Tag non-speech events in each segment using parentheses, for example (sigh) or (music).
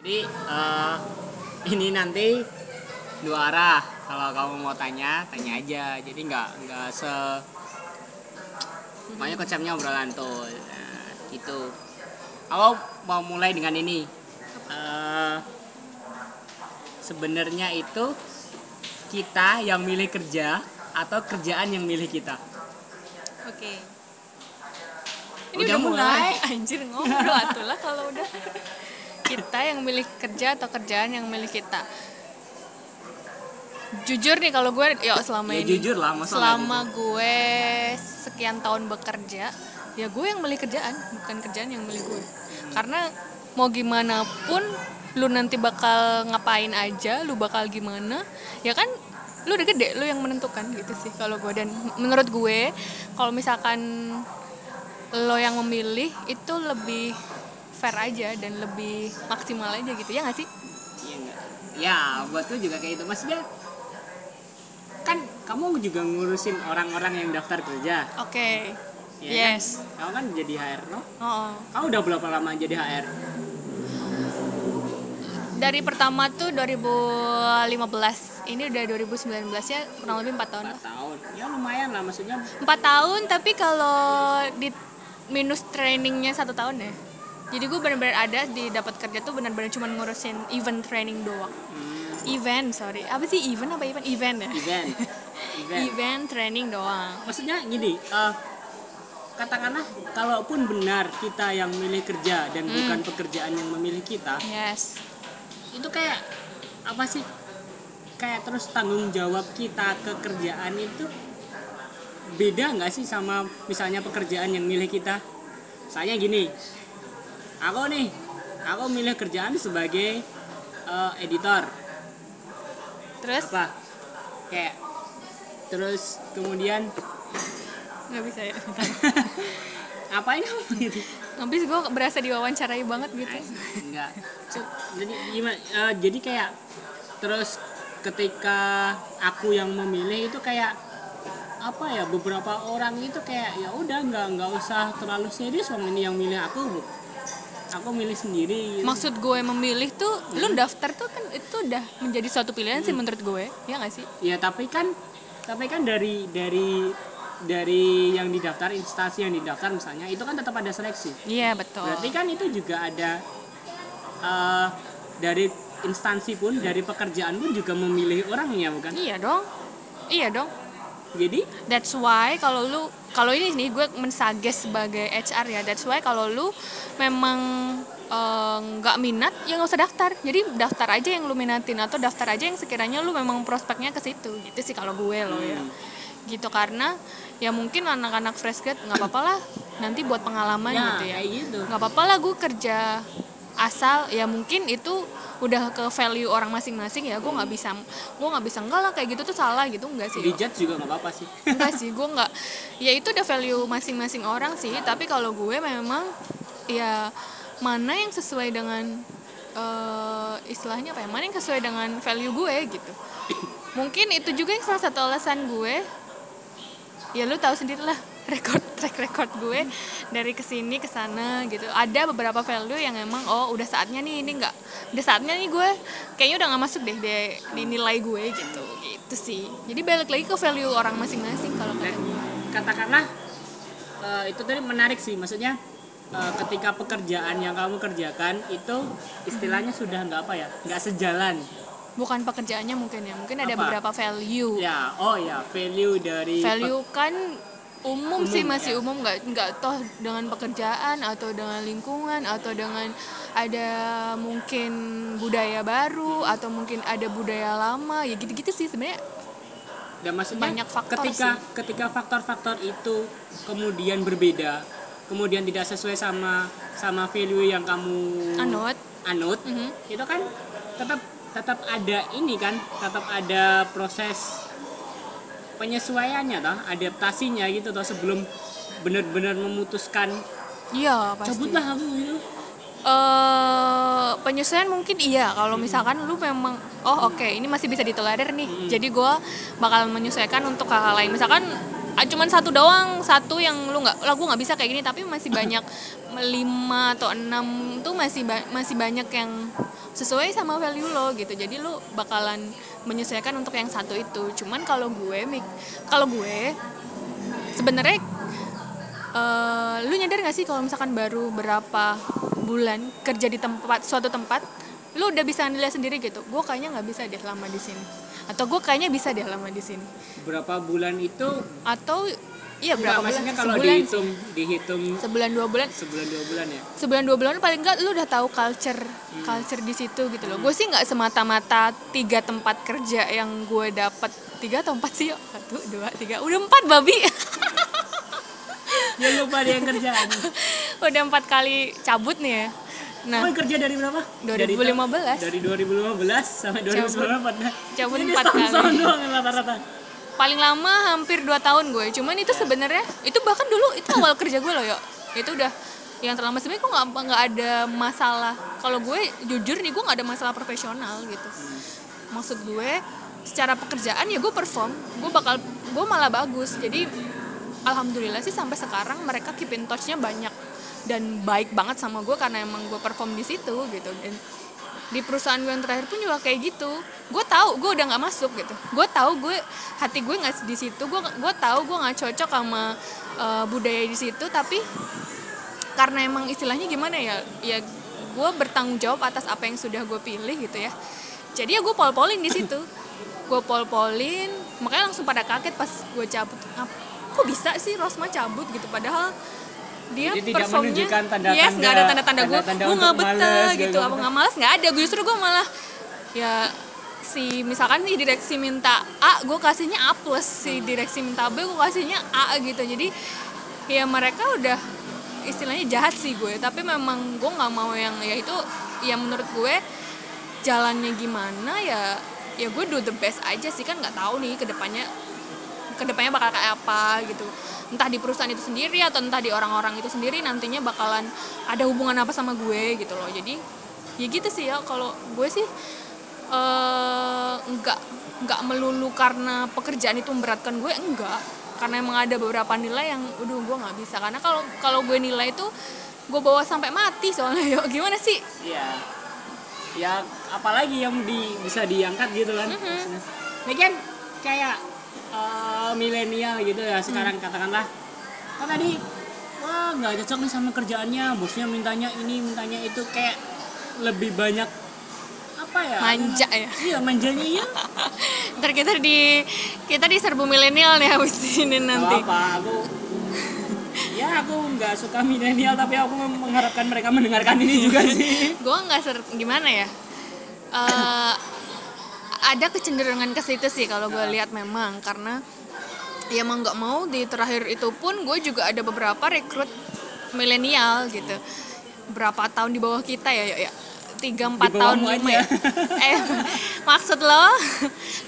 Jadi eh, ini nanti dua arah. Kalau kamu mau tanya, tanya aja. Jadi nggak nggak se Makanya konsepnya obrolan tuh. Nah, gitu. Aku mau mulai dengan ini. Eh, Sebenarnya itu kita yang milih kerja atau kerjaan yang milih kita. Oke. Ini Udah udah, mulai. mulai. (laughs) Anjir ngobrol atuh lah kalau udah. Kita yang milih kerja atau kerjaan yang milih kita. Jujur nih kalau gue ya selama Ya ini jujur lah, selama gue sekian tahun bekerja, ya gue yang milih kerjaan, bukan kerjaan yang milih gue. Karena mau gimana pun lu nanti bakal ngapain aja, lu bakal gimana, ya kan lu udah gede, lu yang menentukan gitu sih kalau gue dan menurut gue kalau misalkan lo yang memilih itu lebih fair aja dan lebih maksimal aja gitu ya nggak sih Iya nggak? Ya, buatku juga kayak itu. Maksudnya kan kamu juga ngurusin orang-orang yang daftar kerja. oke ya yes kan? Kamu kan jadi HR, no? oh Kamu udah berapa lama jadi HR? dari pertama tuh 2015 ini udah 2019 ya kurang lebih 4 tahun 4 lah tahun. Ya lumayan lah maksudnya. 4 tahun tapi kalau di minus trainingnya satu tahun ya jadi gue benar-benar ada di dapat kerja tuh benar-benar cuma ngurusin event training doang hmm, event sorry apa sih event apa event event ya event. (laughs) Event. event training doang Maksudnya gini, eh, katakanlah kalaupun benar kita yang milih kerja dan Hmm. bukan pekerjaan yang memilih kita, yes itu kayak apa sih? Kayak terus tanggung jawab kita ke kerjaan itu beda nggak sih sama misalnya pekerjaan yang milih kita? Misalnya gini, aku nih, aku milih kerjaan sebagai eh, editor, terus apa? Kayak terus kemudian nggak bisa ya (laughs) ngapain kamu gitu? habis gue berasa diwawancarai banget gitu enggak jadi gimana eh, jadi kayak terus ketika aku yang memilih itu kayak apa ya beberapa orang itu kayak ya udah nggak nggak usah terlalu serius wong ini yang milih aku. Aku milih sendiri. Gitu. maksud gue memilih tuh lu daftar tuh kan itu udah menjadi suatu pilihan sih menurut gue ya nggak sih? Ya tapi kan tapi kan dari dari dari yang didaftar instansi yang didaftar misalnya itu kan tetap ada seleksi. Iya betul. Berarti kan itu juga ada eh, dari instansi pun dari pekerjaan pun juga memilih orangnya bukan? Iya dong. Iya dong. Jadi? That's why kalau lu kalau ini nih gue mensages sebagai HR ya. That's why kalau lu memang eh, nggak minat ya nggak usah daftar. Jadi daftar aja yang lu minatin atau daftar aja yang sekiranya lu memang prospeknya ke situ. Gitu sih kalau gue lo ya. Gitu karena ya mungkin anak-anak fresh grad nggak apa-apa lah nanti buat pengalaman Ya, gitu ya. gitu. nggak apa-apa lah gue kerja asal. Ya mungkin itu udah ke value orang masing-masing ya gue nggak bisa gue nggak bisa enggak lah kayak gitu tuh salah gitu enggak sih? Dijudge juga nggak apa-apa sih. Enggak sih gue nggak (laughs) ya itu udah value masing-masing orang sih tapi kalau gue memang ya mana yang sesuai dengan eh, istilahnya apa ya mana yang sesuai dengan value gue gitu. (coughs) Mungkin itu juga yang salah satu alasan gue ya lu tahu sendiri lah record track record gue dari ke sini ke sana gitu. Ada beberapa value yang emang oh udah saatnya nih ini enggak udah saatnya nih gue kayaknya udah nggak masuk deh di, di nilai gue gitu gitu sih. Jadi balik lagi ke value orang masing-masing kalau kata gue. katakanlah eh, itu tadi menarik sih maksudnya eh, ketika pekerjaan yang kamu kerjakan itu istilahnya sudah nggak apa ya nggak sejalan. Bukan pekerjaannya mungkin ya mungkin ada Apa? beberapa value. Ya oh ya value dari value kan umum, sih masih umum nggak nggak toh dengan pekerjaan atau dengan lingkungan atau dengan ada mungkin budaya baru atau mungkin ada budaya lama ya gitu-gitu sih sebenarnya dan maksudnya banyak faktor ketika sih. ketika faktor-faktor itu kemudian berbeda kemudian tidak sesuai sama sama value yang kamu Anut. anut Mhm. itu kan tetap tetap ada ini kan tetap ada proses penyesuaiannya toh adaptasinya gitu toh sebelum benar-benar memutuskan. Iya pasti. Cabutlah aku gitu. Eh penyesuaian mungkin iya. Kalau misalkan lu memang oh oke ini masih bisa ditolerir nih. Jadi gue bakal menyesuaikan untuk hal-hal lain. Misalkan ah, cuman satu doang satu yang lu nggak lah gue nggak bisa kayak gini tapi masih banyak (laughs) lima atau enam tuh masih ba- masih banyak yang sesuai sama value lo gitu. Jadi lu bakalan menyesuaikan untuk yang satu itu. Cuman kalau gue kalau gue sebenarnya eh, lu nyadar gak sih kalau misalkan baru berapa bulan kerja di tempat suatu tempat lu udah bisa nilai sendiri gitu gue kayaknya nggak bisa deh lama di sini. Atau gue kayaknya bisa deh lama di sini. Berapa bulan itu? Atau iya Enggak, berapa bulan? maksudnya kalau sebulan. sih. dihitung dihitung sebulan dua bulan? sebulan dua bulan ya? Sebulan dua bulan paling enggak lu udah tahu culture culture di situ gitu loh. Gue sih nggak semata-mata tiga tempat kerja yang gue dapat tiga atau empat sih? Yuk satu dua tiga. Udah empat babi. Ya lupa dia yang kerjaan. (laughs) Udah empat kali cabut nih ya. Nah oh kerja dari berapa? 2015. dari, dari 2015 sampai 2019 cabut. empat setahun kali. doang rata-rata paling lama hampir 2 tahun gue cuman itu sebenarnya itu bahkan dulu itu awal kerja gue loh yuk itu udah yang terlama sebenarnya gue nggak nggak ada masalah. Kalau gue jujur nih gue nggak ada masalah profesional gitu. Maksud gue secara pekerjaan ya gue perform. Gue bakal gue malah bagus. Jadi alhamdulillah sih sampai sekarang mereka keep in touch-nya banyak. Dan baik banget sama gue karena emang gue perform di situ gitu. Dan di perusahaan gue yang terakhir pun juga kayak gitu. Gue tahu gue udah nggak masuk gitu. Gue tahu gue hati gue nggak di situ. Gue gue tahu gue nggak cocok sama eh, budaya di situ. Tapi karena emang istilahnya gimana ya ya gue bertanggung jawab atas apa yang sudah gue pilih gitu ya. Jadi ya gue pol-polin di situ. Gue pol-polin makanya langsung pada kaget pas gue cabut. "Ap- kok bisa sih Rosma cabut gitu? Padahal dia Jadi performnya menunjukkan tanda-tanda- yes nggak ada tanda-tanda. Gue gue nggak betah gitu. nggak apa nggak malas nggak ada. Gue justru gue malah ya si misalkan nih direksi minta A gue kasihnya A plus. Si direksi minta B gue kasihnya A gitu. Jadi ya mereka udah istilahnya jahat sih gue. Tapi memang gue nggak mau yang ya itu ya menurut gue jalannya gimana ya ya gue do the best aja sih. Kan nggak tahu nih ke depannya ke depannya bakal kayak apa gitu. Entah di perusahaan itu sendiri atau entah di orang-orang itu sendiri nantinya bakalan ada hubungan apa sama gue gitu loh. Jadi ya gitu sih ya. Kalau gue sih eh, nggak nggak melulu karena pekerjaan itu memberatkan gue enggak. Karena emang ada beberapa nilai yang udah gue nggak bisa. Karena kalau kalau gue nilai itu gue bawa sampai mati soalnya yuk gimana sih? Iya. Ya apalagi yang di, bisa diangkat gitu kan. Ini kan kayak eh, milenial gitu ya sekarang katakanlah. Kan tadi wah nggak cocok nih sama kerjaannya, bosnya mintanya ini, mintanya itu kayak lebih banyak apa ya? Manja ya. Iya, manjanya iya. (laughs) ntar kita di kita di serbu milenial nih habis ini Gak nanti apa, aku ya aku nggak suka milenial tapi aku mengharapkan mereka mendengarkan ini juga sih. gue nggak ser gimana ya Eh, ada kecenderungan ke situ sih kalau gue lihat memang karena ya mau nggak mau di terakhir itu pun gue juga ada beberapa rekrut milenial gitu berapa tahun di bawah kita ya ya tiga empat tahun lima ya (laughs) eh maksud lo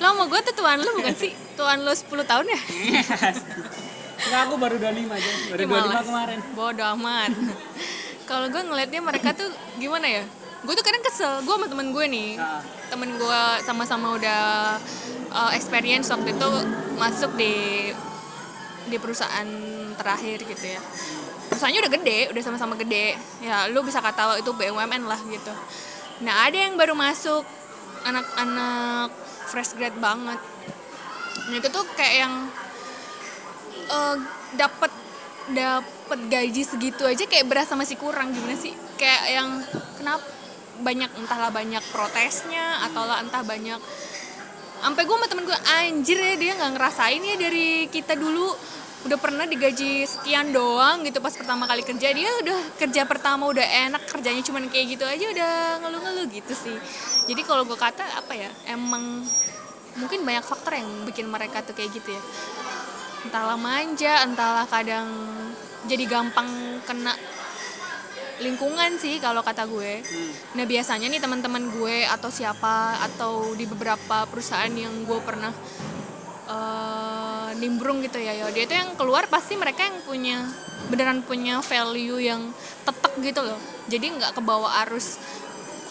lo mau gue tuh tuan lo bukan sih tuan lo 10 tahun ya Enggak, aku baru 25 aja. Baru 25 malas. kemarin. Bodoh amat. Kalau gue ngelihatnya mereka tuh gimana ya? Gue tuh kadang kesel. Gue sama temen gue nih. Ah. Temen gue sama-sama udah uh, experience waktu itu masuk di di perusahaan terakhir gitu ya. Perusahaannya udah gede, udah sama-sama gede. Ya lu bisa kata itu BUMN lah gitu. Nah ada yang baru masuk anak-anak fresh grad banget. Nah itu tuh kayak yang eh, dapat dapat gaji segitu aja kayak berasa masih kurang gimana sih kayak yang kenapa banyak entahlah banyak protesnya atau lah entah banyak sampai gue sama temen gue anjir ya dia nggak ngerasain ya dari kita dulu. Udah pernah digaji sekian doang gitu pas pertama kali kerja dia udah kerja pertama udah enak kerjanya cuman kayak gitu aja udah ngeluh-ngeluh gitu sih. Jadi kalau gue kata apa ya emang mungkin banyak faktor yang bikin mereka tuh kayak gitu ya. Entahlah manja entahlah kadang jadi gampang kena lingkungan sih kalau kata gue. Nah biasanya nih teman-teman gue atau siapa atau di beberapa perusahaan yang gue pernah eh, nimbrung gitu ya yo dia itu yang keluar pasti mereka yang punya beneran punya value yang tetap gitu loh. Jadi nggak kebawa arus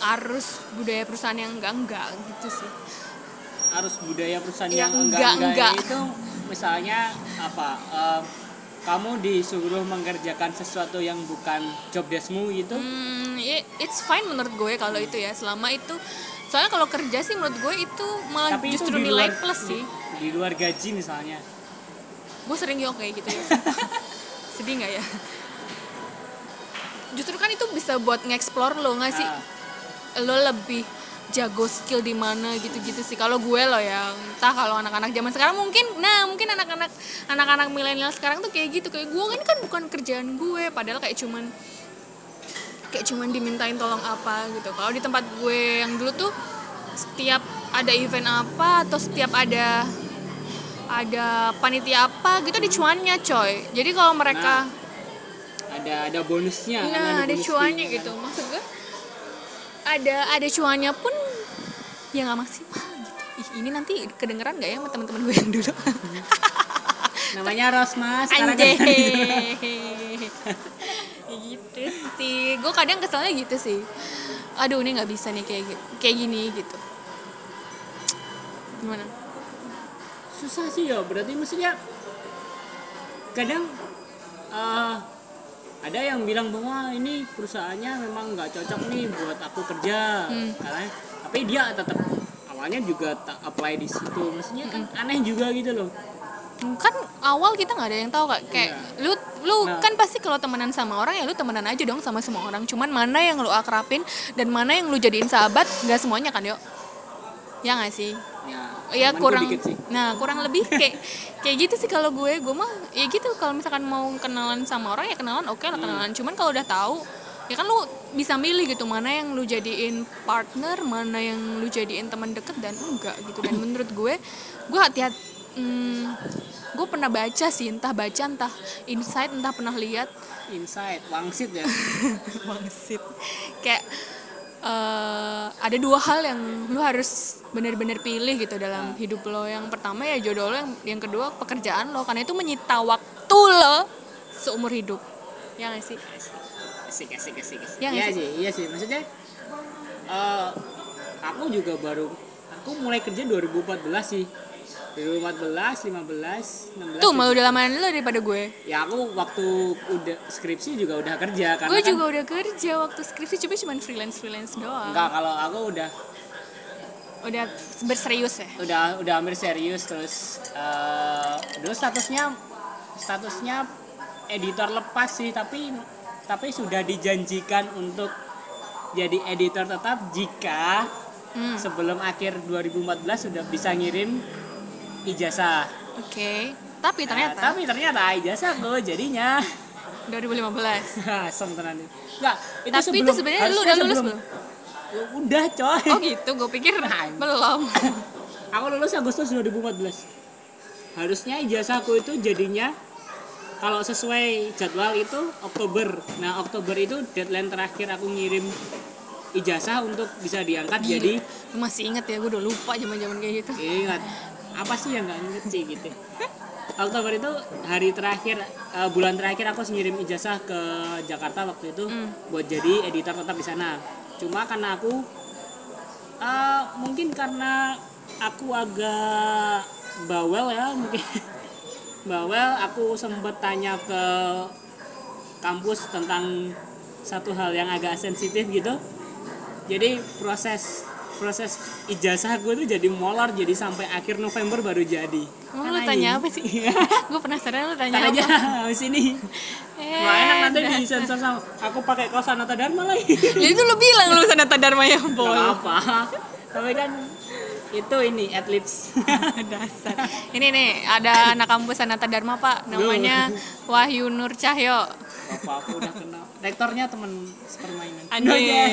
arus budaya perusahaan yang enggak enggak gitu sih. Harus budaya perusahaan Yang yang enggak enggak, enggak-enggak. itu misalnya apa eh, kamu disuruh mengerjakan sesuatu yang bukan job deskmu gitu? Hmm, it's fine menurut gue kalau itu ya. Selama itu soalnya kalau kerja sih menurut gue itu malah tapi itu justru di nilai luar plus sih. di, luar gaji misalnya. Gue sering yuk kayak gitu ya. (laughs) Sedih nggak ya? Justru kan itu bisa buat nge-explore lo nggak sih? Ah, lo lebih jago skill di mana gitu-gitu sih. Kalau gue lo ya entah kalau anak-anak zaman sekarang mungkin nah mungkin anak-anak anak-anak milenial sekarang tuh kayak gitu. Kayak gue ini kan bukan kerjaan gue padahal kayak cuman kayak cuman dimintain tolong apa gitu. Kalau di tempat gue yang dulu tuh setiap ada event apa atau setiap ada ada panitia apa gitu ada cuannya coy. Jadi kalau mereka ada ada bonusnya kan, nah ada bonus cuannya fee-nya gitu. Kan. maksud gue ada ada cuannya pun ya nggak maksimal gitu. Ih ini nanti kedengeran nggak ya sama teman-teman gue yang dulu? (laughs) Namanya Rosma sekarang anjay. kan (laughs) gitu sih. Gue kadang keselnya gitu sih. Aduh ini nggak bisa nih kayak kayak gini gitu. Gimana? Susah sih ya berarti maksudnya kadang eh, ada yang bilang bahwa ini perusahaannya memang nggak cocok nih buat aku kerja. Hmm. karena tapi dia tetap awalnya juga tak apply di situ. Maksudnya kan aneh juga gitu loh. Kan awal kita nggak ada yang tahu kak. Kayak lu lu Nah. kan pasti kalau temenan sama orang ya lu temenan aja dong sama semua orang. Cuman mana yang lu akrapin dan mana yang lu jadiin sahabat nggak semuanya kan yuk? Ya nggak sih ya ya kurang nah kurang lebih kayak kayak gitu sih kalau gue. Gue mah ya gitu kalau misalkan mau kenalan sama orang ya kenalan oke lah kenalan. Cuman kalau udah tahu ya kan lu bisa milih gitu mana yang lu jadiin partner mana yang lu jadiin teman deket dan enggak gitu. Dan menurut gue gue hati-hati hmm, gue pernah baca sih entah baca entah insight entah pernah lihat. Inside wangsit ya. (laughs) Bangsit. Kayak eh, ada dua hal yang lu harus benar-benar pilih gitu dalam hidup lo. Yang pertama ya jodoh lo, yang, yang kedua pekerjaan lo karena itu menyita waktu lo seumur hidup. Ya gak sih? asik asik asik, asik. Iya nggak iya sih? iya sih maksudnya eh, aku juga baru aku mulai kerja 2014 sih 2014 15 16 Tuh malu udah lama lo daripada gue. ya aku waktu udah skripsi juga udah kerja karena Gue kan juga udah kerja waktu skripsi cuma cuman freelance freelance doang. enggak kalau aku udah Udah berserius ya. udah udah hampir serius terus eh, dulu statusnya statusnya editor lepas sih tapi tapi sudah dijanjikan untuk jadi editor tetap jika Hmm. sebelum akhir 2014 sudah bisa ngirim ijazah. Oke. Tapi Nah, ternyata tapi ternyata ijazah gue jadinya 2015. asem tenan itu. Enggak, itu Tapi sebelum itu sebenarnya lu udah lulus sebelum- belum? Lu Udah, coy. Oh gitu, gue pikir Nah. belum. (laughs) Aku lulus Agustus 2014. Harusnya ijazahku itu jadinya kalau sesuai jadwal itu Oktober. Nah, Oktober itu deadline terakhir aku ngirim ijazah untuk bisa diangkat Gila. jadi masih inget ya, gue udah lupa zaman zaman kayak gitu. ingat apa sih yang nggak inget sih gitu Oktober itu hari terakhir eh, bulan terakhir aku ngirim ijazah ke Jakarta waktu itu Hmm. buat jadi editor tetap di sana. Cuma karena aku eh, mungkin karena aku agak bawel ya mungkin (laughs) bawel aku sempet tanya ke kampus tentang satu hal yang agak sensitif gitu. Jadi proses proses ijazah gue tuh jadi molor jadi sampai akhir November baru jadi Kan lu tanya apa sih? Iya. (laughs) gue penasaran lu tanya aja apa? (laughs) habis ini Eh, Gak enak nanti di sensor sama aku pakai kaos Sanata Dharma lagi (laughs) Ya itu lu bilang lu sana Dharma ya, Gak Bol. apa tapi kan itu ini adlibs Dasar. Ini nih, ada anak kampus Sanata Dharma, Pak. Namanya Wahyu Nur Cahyo. Bapak aku udah kenal rektornya teman sepermainan. Oh, iya.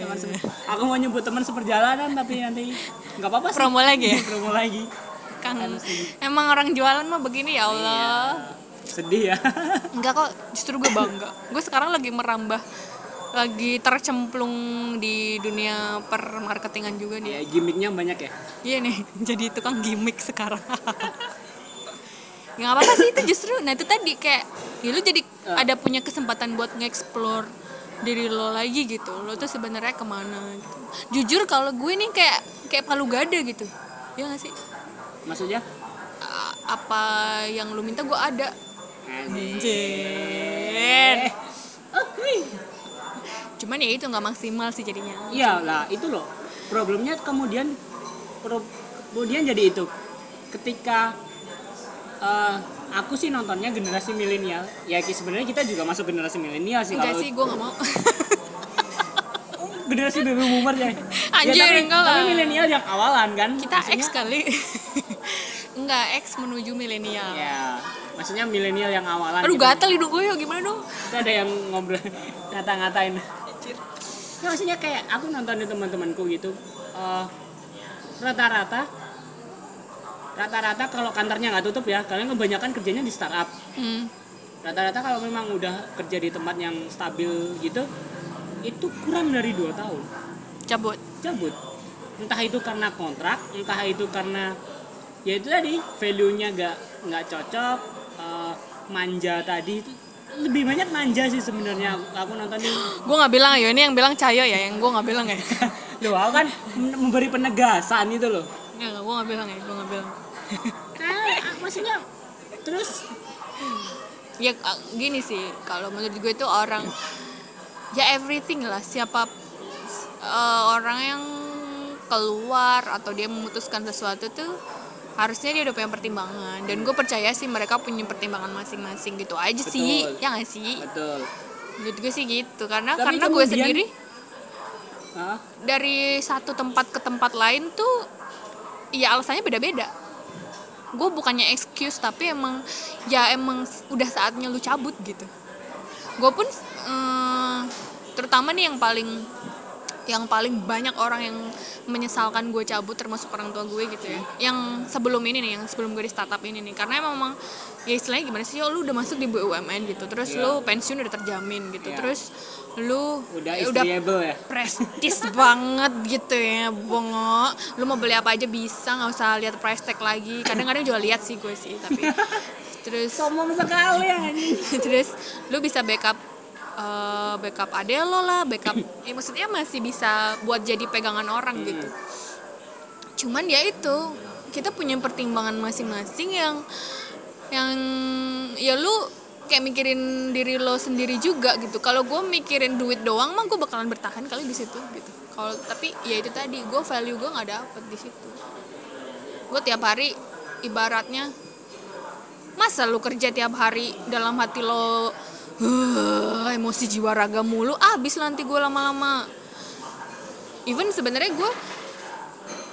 teman se- aku mau nyebut teman seperjalanan tapi nanti nggak apa-apa sih Promo lagi ya? (laughs) promo lagi Kang, emang orang jualan mah begini ya Allah. sedih ya (laughs) Enggak kok, justru gue bangga. Gue sekarang lagi merambah lagi tercemplung di dunia permarketingan juga nih. ya gimmicknya banyak ya Iya nih, (laughs) jadi tukang gimmick sekarang. Ya nggak apa-apa sih itu justru, nah itu tadi kayak, ya lu jadi ada punya kesempatan buat nge-explore diri lo lagi gitu. Lo tuh sebenarnya ke mana gitu. Jujur kalau gue nih kayak kayak palu gada gitu. Ya gak sih? maksudnya A- apa yang lu minta gue ada Anjir. Oh, cuman ya itu nggak maksimal sih jadinya Iya lah itu loh problemnya kemudian pro- kemudian jadi itu ketika eh, aku sih nontonnya generasi milenial. Ya sebenarnya kita juga masuk generasi milenial sih enggak kalau sih gue nggak mau. (laughs) Generasi baby boomer ya. Anjir, ya, tapi, enggak tapi milenial yang awalan kan? Kita Maksudnya- X kali. (laughs) Enggak X menuju milenial. Ya maksudnya milenial yang awalan aduh gitu. gatel hidung gue ya gimana dong? Itu ada yang ngobrol (laughs) ngata-ngatain. Ya maksudnya kayak aku nonton di teman-temanku gitu eh, rata-rata rata-rata kalau kantornya nggak tutup ya kalian kebanyakan kerjanya di startup. Hmm. rata-rata kalau memang udah kerja di tempat yang stabil gitu itu kurang dari dua tahun. Cabut. Cabut. Entah itu karena kontrak entah itu karena ya itu tadi value nya nggak nggak cocok eh, manja tadi itu lebih banyak manja sih sebenarnya. Aku, nonton ini gue nggak bilang ya ini yang bilang Cayo ya yang gue nggak bilang ya. (laughs) Aku kan mem- memberi penegasan itu loh Nggak, gue nggak bilang ya. Gue nggak bilang kan ah, maksudnya terus? Ya ah, gini sih. Kalau menurut gue itu orang ya everything lah. Siapa eh, orang yang keluar atau dia memutuskan sesuatu tuh harusnya dia udah punya pertimbangan. Dan gue percaya sih mereka punya pertimbangan masing-masing gitu aja sih. Betul. ya nggak sih? Betul. Menurut gue sih gitu. Karena Tapi karena gue sendiri Hah? dari satu tempat ke tempat lain tuh ya alasannya beda-beda. Gue bukannya excuse tapi emang ya emang udah saatnya lu cabut gitu. Gue pun eh, terutama nih yang paling yang paling banyak orang yang menyesalkan gue cabut termasuk orang tua gue gitu ya. Yang sebelum ini nih yang sebelum gue di startup ini nih. Karena emang ya istilahnya gimana sih? Oh, lu udah masuk di BUMN gitu. Terus Iya. lu pensiun udah terjamin gitu. Iya. terus lu udah ya istriable ya? prestis (laughs) banget gitu ya bongo. Lu mau beli apa aja bisa nggak usah lihat price tag lagi. Kadang-kadang juga lihat sih gue sih tapi (laughs) terus sombong sekali anjing. (laughs) terus lu bisa backup eh, backup ade lo lah backup (clears throat) ya maksudnya masih bisa buat jadi pegangan orang gitu. Cuman ya itu kita punya pertimbangan masing-masing yang yang ya lu kayak mikirin diri lo sendiri juga gitu. Kalau gue mikirin duit doang mah gue bakalan bertahan kali di situ gitu. Kalau tapi ya itu tadi gue value gue nggak dapet di situ. Gue tiap hari ibaratnya masa lu kerja tiap hari dalam hati lo "Huh, emosi jiwa raga mulu. Abis nanti gue lama-lama. Even sebenarnya gue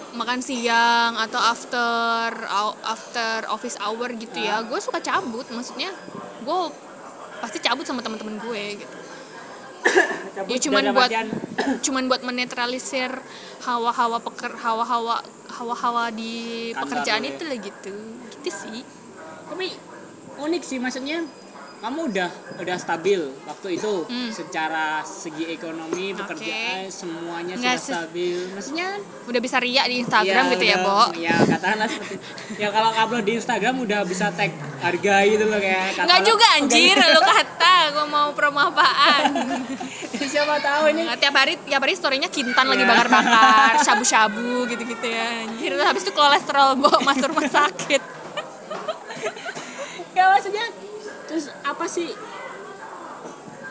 makan siang atau after after office hour gitu ya gue suka cabut. Maksudnya gue pasti cabut sama teman-teman gue gitu. (coughs) Ya cuman buat (coughs) cuman buat menetralisir hawa-hawa peker hawa-hawa hawa-hawa di Kantor pekerjaan ya. itu lah gitu. Gitu sih. Tapi unik sih maksudnya kamu udah udah stabil waktu itu? Hmm. secara segi ekonomi pekerjaan semuanya Nggak sudah stabil. Maksudnya udah bisa riak di Instagram gitu ya udah- Bo? ya katakanlah seperti ya kalau upload di Instagram udah bisa tag harga gitu loh kayak Nggak juga anjir. Lu kata gue mau promo apaan. (laughs) Siapa tahu ini Nah, tiap hari tiap hari storynya kintan lagi Iya. bakar-bakar shabu-shabu gitu-gitu ya anjir. Habis itu kolesterol Bo masuk rumah sakit. Ya maksudnya terus apa sih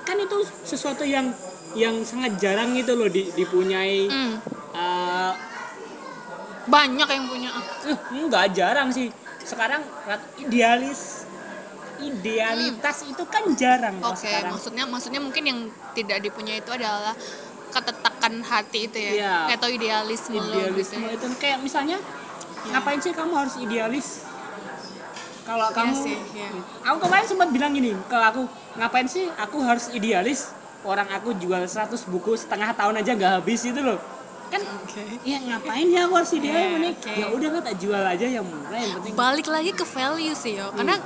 kan itu sesuatu yang yang sangat jarang gitu loh di- dipunyai hmm, eh, banyak yang punya Eh, enggak jarang sih. Sekarang idealis idealitas itu kan jarang oke sekarang. maksudnya maksudnya mungkin yang tidak dipunya itu adalah ketetakan hati itu ya Iya. atau idealisme, lo gitu Idealisme ya. itu kayak misalnya ngapain sih kamu harus idealis? Kalau kamu sih, iya. aku kemarin sempat bilang gini ke aku, ngapain sih aku harus idealis? Orang aku jual 100 buku setengah tahun aja nggak habis itu loh. Kan Oke. ya ngapain ya aku harus idealis Iya, mending oke. ya udah lah tak jual aja yang murah yang penting balik lagi ke value sih yo karena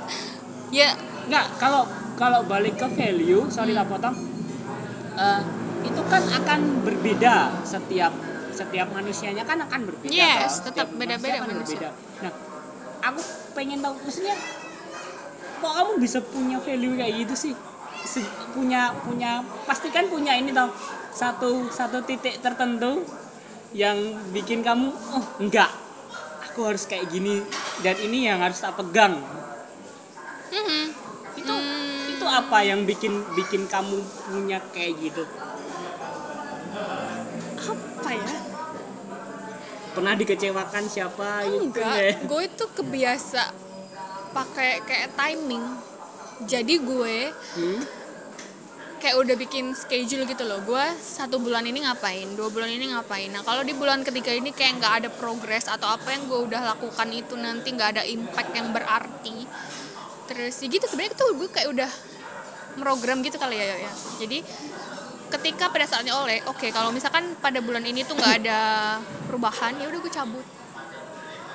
ya Nggak, kalau kalau balik ke value, sorry Hmm. tak potong, eh, itu kan akan berbeda setiap setiap manusianya kan akan berbeda. Yes, tetap beda-beda akan manusia. berbeda. Nah, aku pengen tahu, maksudnya kok kamu bisa punya value kayak gitu sih? Se- punya punya pasti kan punya ini tau satu satu titik tertentu yang bikin kamu oh enggak aku harus kayak gini dan ini yang harus tak pegang Mhm. itu Hmm. itu apa yang bikin bikin kamu punya kayak gitu apa ya pernah dikecewakan siapa gitu enggak ya? gue itu kebiasa pakai kayak timing jadi gue Hmm? kayak udah bikin schedule gitu loh gue satu bulan ini ngapain dua bulan ini ngapain nah kalau di bulan ketiga ini kayak nggak ada progres atau apa yang gue udah lakukan itu nanti nggak ada impact yang berarti terus ya gitu sebenarnya tuh gue kayak udah program gitu kali ya, ya. jadi ketika pada saatnya oleh oke kalau misalkan pada bulan ini tuh nggak ada perubahan ya udah gue cabut.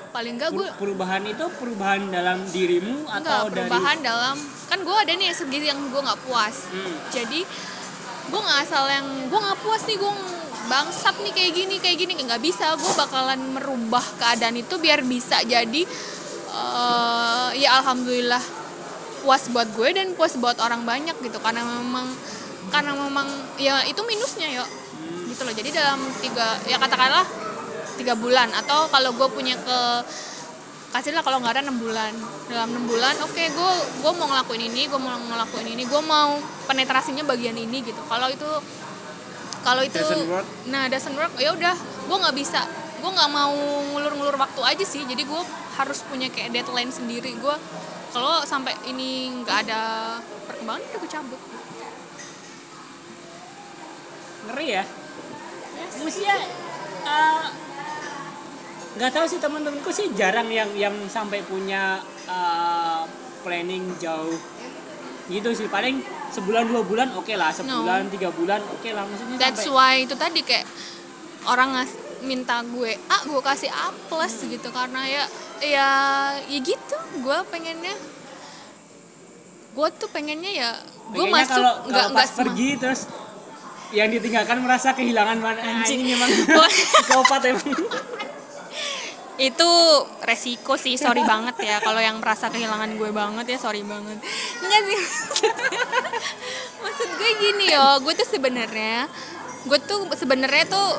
Paling nggak gue Per- perubahan itu perubahan dalam dirimu Enggak, atau perubahan dari dalam kan gue ada nih segi yang gue nggak puas. Hmm. jadi gue nggak asal yang gue nggak puas nih gue bangsat nih kayak gini kayak gini. Nggak bisa gue bakalan merubah keadaan itu biar bisa jadi eh, ya alhamdulillah puas buat gue dan puas buat orang banyak gitu. Karena memang karena memang ya itu minusnya ya gitu loh. Jadi dalam tiga ya katakanlah tiga bulan atau kalau gue punya ke kasihlah kalau nggak ada enam bulan. Dalam enam bulan oke gue gue mau ngelakuin ini gue mau ngelakuin ini gue mau penetrasinya bagian ini gitu. Kalau itu kalau itu nah doesn't work ya udah gue nggak bisa gue nggak mau ngulur-ngulur waktu aja sih. Jadi gue harus punya kayak deadline sendiri. Gue kalau sampai ini nggak ada perkembangan udah gue cabut ngeri ya? Maksudnya eh, nggak tahu sih teman-temanku sih jarang yang yang sampai punya eh, planning jauh. Gitu sih paling sebulan dua bulan oke lah. Sebulan tiga bulan oke lah. Maksudnya that's sampai why itu tadi kayak orang ngas minta gue A gue kasih A plus gitu. Karena ya ya ya gitu. Gue pengennya gue tuh pengennya ya gue masuk nggak nggak pergi terus yang ditinggalkan merasa kehilangan mana? Anjing. anjing emang (laughs) psikopat emang. Itu resiko sih sorry banget ya. Kalau yang merasa kehilangan gue banget ya sorry banget. Enggak sih. (laughs) Maksud gue gini yo. Gue tuh sebenarnya gue tuh sebenarnya tuh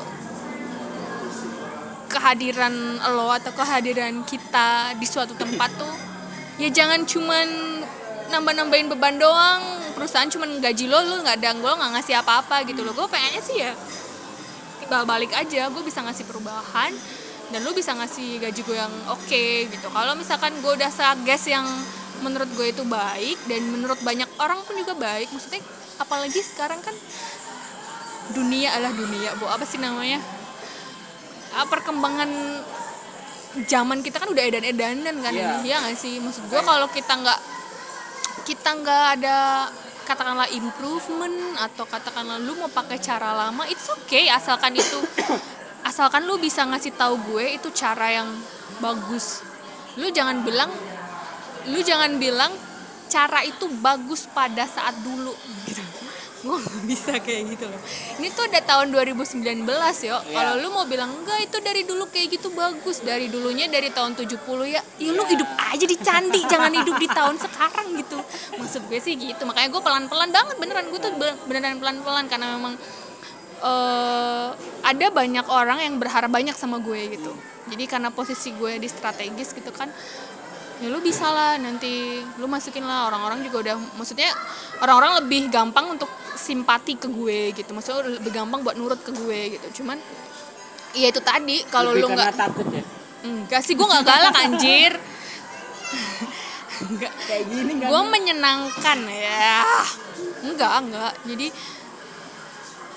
kehadiran lo atau kehadiran kita di suatu tempat tuh ya jangan cuman nambah-nambahin beban doang perusahaan cuman gaji lo lo nggak ada lo nggak ngasih apa-apa gitu loh. Gue pengennya sih ya timbal balik aja gue bisa ngasih perubahan dan lu bisa ngasih gaji gue yang oke gitu. Kalau misalkan gue udah sages yang menurut gue itu baik dan menurut banyak orang pun juga baik maksudnya apalagi sekarang kan dunia adalah dunia bu. Apa sih namanya? Ah, perkembangan zaman kita kan udah edan-edanan kan Iya. ini ya nggak sih? Maksud gue kalau kita nggak kita nggak ada katakanlah improvement atau katakanlah lu mau pakai cara lama it's okay. Asalkan itu (coughs) asalkan lu bisa ngasih tahu gue itu cara yang bagus. Lu jangan bilang lu jangan bilang cara itu bagus pada saat dulu. Gitu gue nggak (laughs) bisa kayak gitu loh. Ini tuh udah tahun 2019 yo. Iya. kalau lu mau bilang enggak itu dari dulu kayak gitu bagus. Dari dulunya dari tahun 70 ya. Ya lu Iya. hidup aja di candi (laughs) jangan hidup di tahun sekarang gitu. Maksud gue sih gitu. Makanya gue pelan-pelan banget beneran. Gue tuh be- beneran pelan-pelan karena memang eh ada banyak orang yang berharap banyak sama gue gitu. Jadi karena posisi gue di strategis gitu kan ya lu bisa lah nanti lu masukin lah. Orang-orang juga udah maksudnya orang-orang lebih gampang untuk simpati ke gue gitu. Maksudnya udah lebih gampang buat nurut ke gue gitu. Cuman ya itu tadi kalau lu nggak takut ya? Enggak sih gue nggak galak anjir. (laughs) Enggak. Kayak gini gue menyenangkan ya. Enggak enggak. Jadi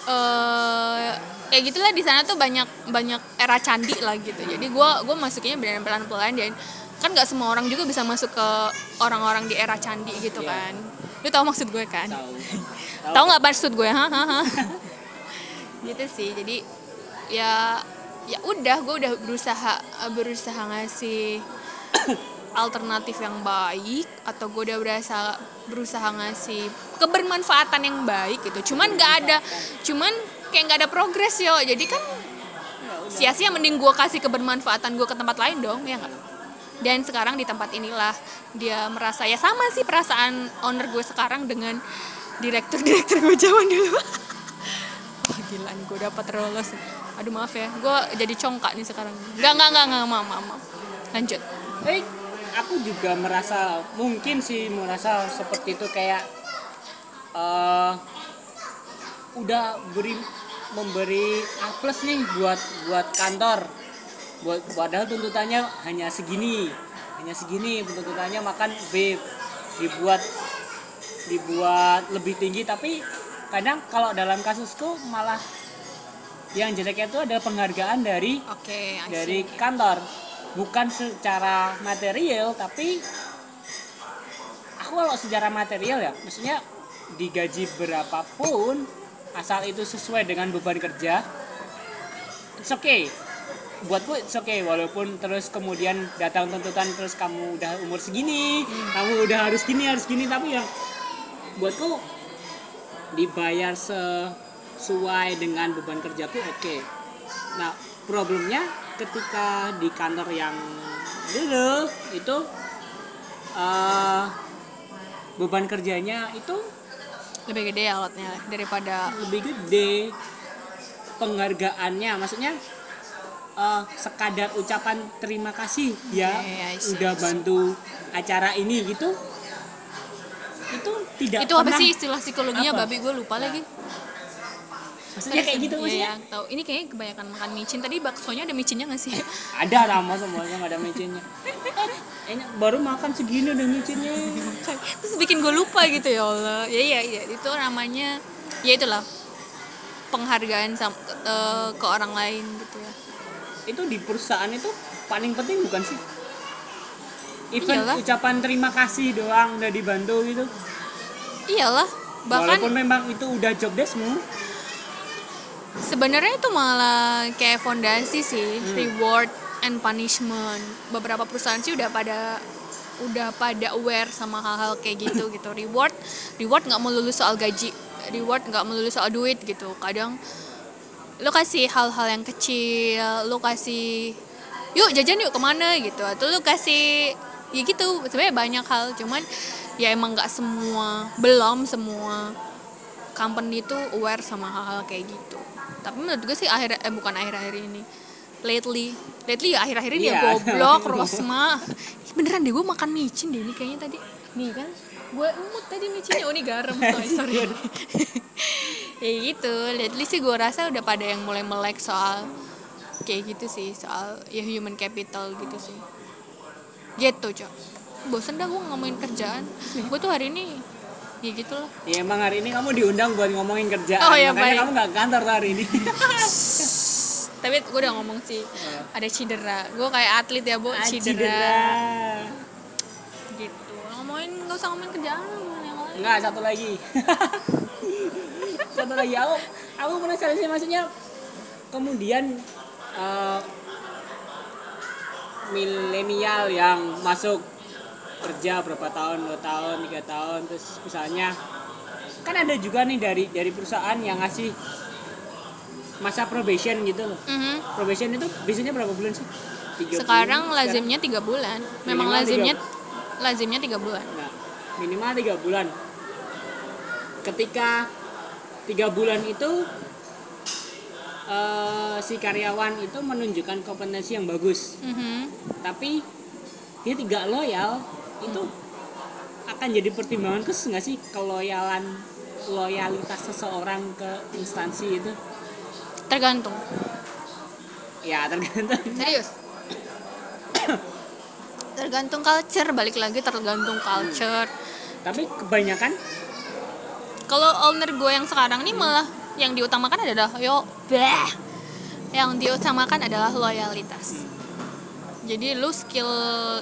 eh kayak gitulah di sana tuh banyak banyak era candi lah gitu. Jadi gue gue masukinnya benar pelan pelan dan kan nggak semua orang juga bisa masuk ke orang-orang di era candi gitu Iya. kan. Lu tau maksud gue kan (laughs) tahu nggak? maksud gue? Ha ha ha. (laughs) Gitu sih jadi ya ya udah gue udah berusaha berusaha ngasih (coughs) alternatif yang baik atau gue udah berusaha berusaha ngasih kebermanfaatan yang baik gitu. Cuman nggak ada cuman kayak nggak ada progres yo. Jadi kan sia-sia mending gue kasih kebermanfaatan gue ke tempat lain dong ya nggak? Dan sekarang di tempat inilah dia merasa ya sama sih perasaan owner gue sekarang dengan direktur direktur gue zaman dulu. (laughs) Wah gila nih gue dapat lolos. Aduh maaf ya gue jadi congkak nih sekarang. Nggak nggak nggak nggak maaf maaf, lanjut. Eh aku juga merasa mungkin sih merasa seperti itu kayak eh udah beri memberi A plus nih buat buat kantor. Buat padahal tuntutannya hanya segini hanya segini tuntutannya makan B dibuat dibuat lebih tinggi tapi kadang kalau dalam kasusku malah yang jeleknya itu adalah penghargaan dari oke I dari kantor. Bukan secara material tapi aku kalau secara material ya maksudnya digaji berapapun asal itu sesuai dengan beban kerja it's okay. Buatku it's okay walaupun terus kemudian datang tuntutan terus kamu udah umur segini kamu udah harus gini harus gini tapi yang buatku dibayar sesuai dengan beban kerjaku oke nah problemnya ketika di kantor yang dulu itu eh, beban kerjanya itu lebih gede ya lotnya daripada lebih gede penghargaannya maksudnya eh, sekadar ucapan terima kasih ya I see, udah I see. bantu acara ini gitu itu tidak itu apa sih istilah psikologinya? Apa? babi gue lupa lagi. Maksudnya kayak gitu Iya, maksudnya ya, tahu. Ini kayaknya kebanyakan makan micin. Tadi baksonya ada micinnya nggak sih? (laughs) Ada nama semuanya nggak ada micinnya. Eh, baru makan segini udah micinnya. Terus bikin gue lupa gitu ya Allah. Ya iya iya itu namanya ya itulah. Penghargaan sam- eh, ke orang lain gitu ya. Itu di perusahaan itu paling penting bukan sih even Iyalah. ucapan terima kasih doang udah dibantu gitu. Iyalah bahkan walaupun memang itu udah job deskmu. Sebenarnya itu malah kayak fondasi sih Hmm. reward and punishment. Beberapa perusahaan sih udah pada udah pada aware sama hal-hal kayak gitu (coughs) gitu. Reward reward nggak melulu soal gaji reward nggak melulu soal duit gitu. Kadang lo kasih hal-hal yang kecil lo kasih yuk jajan yuk ke mana? gitu. Atau lo kasih ya gitu sebenarnya banyak hal cuman ya emang nggak semua belum semua company itu aware sama hal-hal kayak gitu. Tapi menurut gue sih akhir eh bukan akhir-akhir ini lately lately ya akhir-akhir ini ya Iya. goblok (laughs) Rosma. Beneran deh gue makan micin deh ini kayaknya tadi. Nih kan gue emut tadi micinnya. Oh ini garam (laughs) sorry sorry. (laughs) Ya gitu lately sih gue rasa udah pada yang mulai melek soal kayak gitu sih soal ya human capital gitu sih gitu cok. Bosen dah gue ngomongin kerjaan. Gue tuh hari ini ya gitu lah ya emang hari ini kamu diundang buat ngomongin kerjaan. Oh, ya, makanya baik. kamu nggak kantor hari ini. (laughs) Tapi gue udah ngomong sih ada cedera. Gue kayak atlet ya bu Ah, cedera. gitu. Ngomongin nggak usah ngomongin kerjaan Enggak, satu lagi. (laughs) satu lagi. Aku aku penasaran sih maksudnya kemudian eh, milenial yang masuk kerja berapa tahun, dua tahun, tiga tahun, terus misalnya kan ada juga nih dari dari perusahaan yang ngasih masa probation gitu loh. Mhm. Probation itu biasanya berapa bulan sih? Tiga sekarang bulan, lazimnya tiga bulan memang Minimal lazimnya lazimnya tiga bulan Nah, minimal tiga bulan. Ketika tiga bulan itu eh, si karyawan itu menunjukkan kompetensi yang bagus, Mhm. tapi dia tidak loyal, itu akan jadi pertimbangan khusus nggak sih keloyalan loyalitas seseorang ke instansi itu? tergantung Ya tergantung. serius tergantung culture balik lagi tergantung culture Tapi kebanyakan kalau owner gue yang sekarang nih malah yang diutamakan adalah yo bah yang diutamakan adalah loyalitas. Jadi lu skill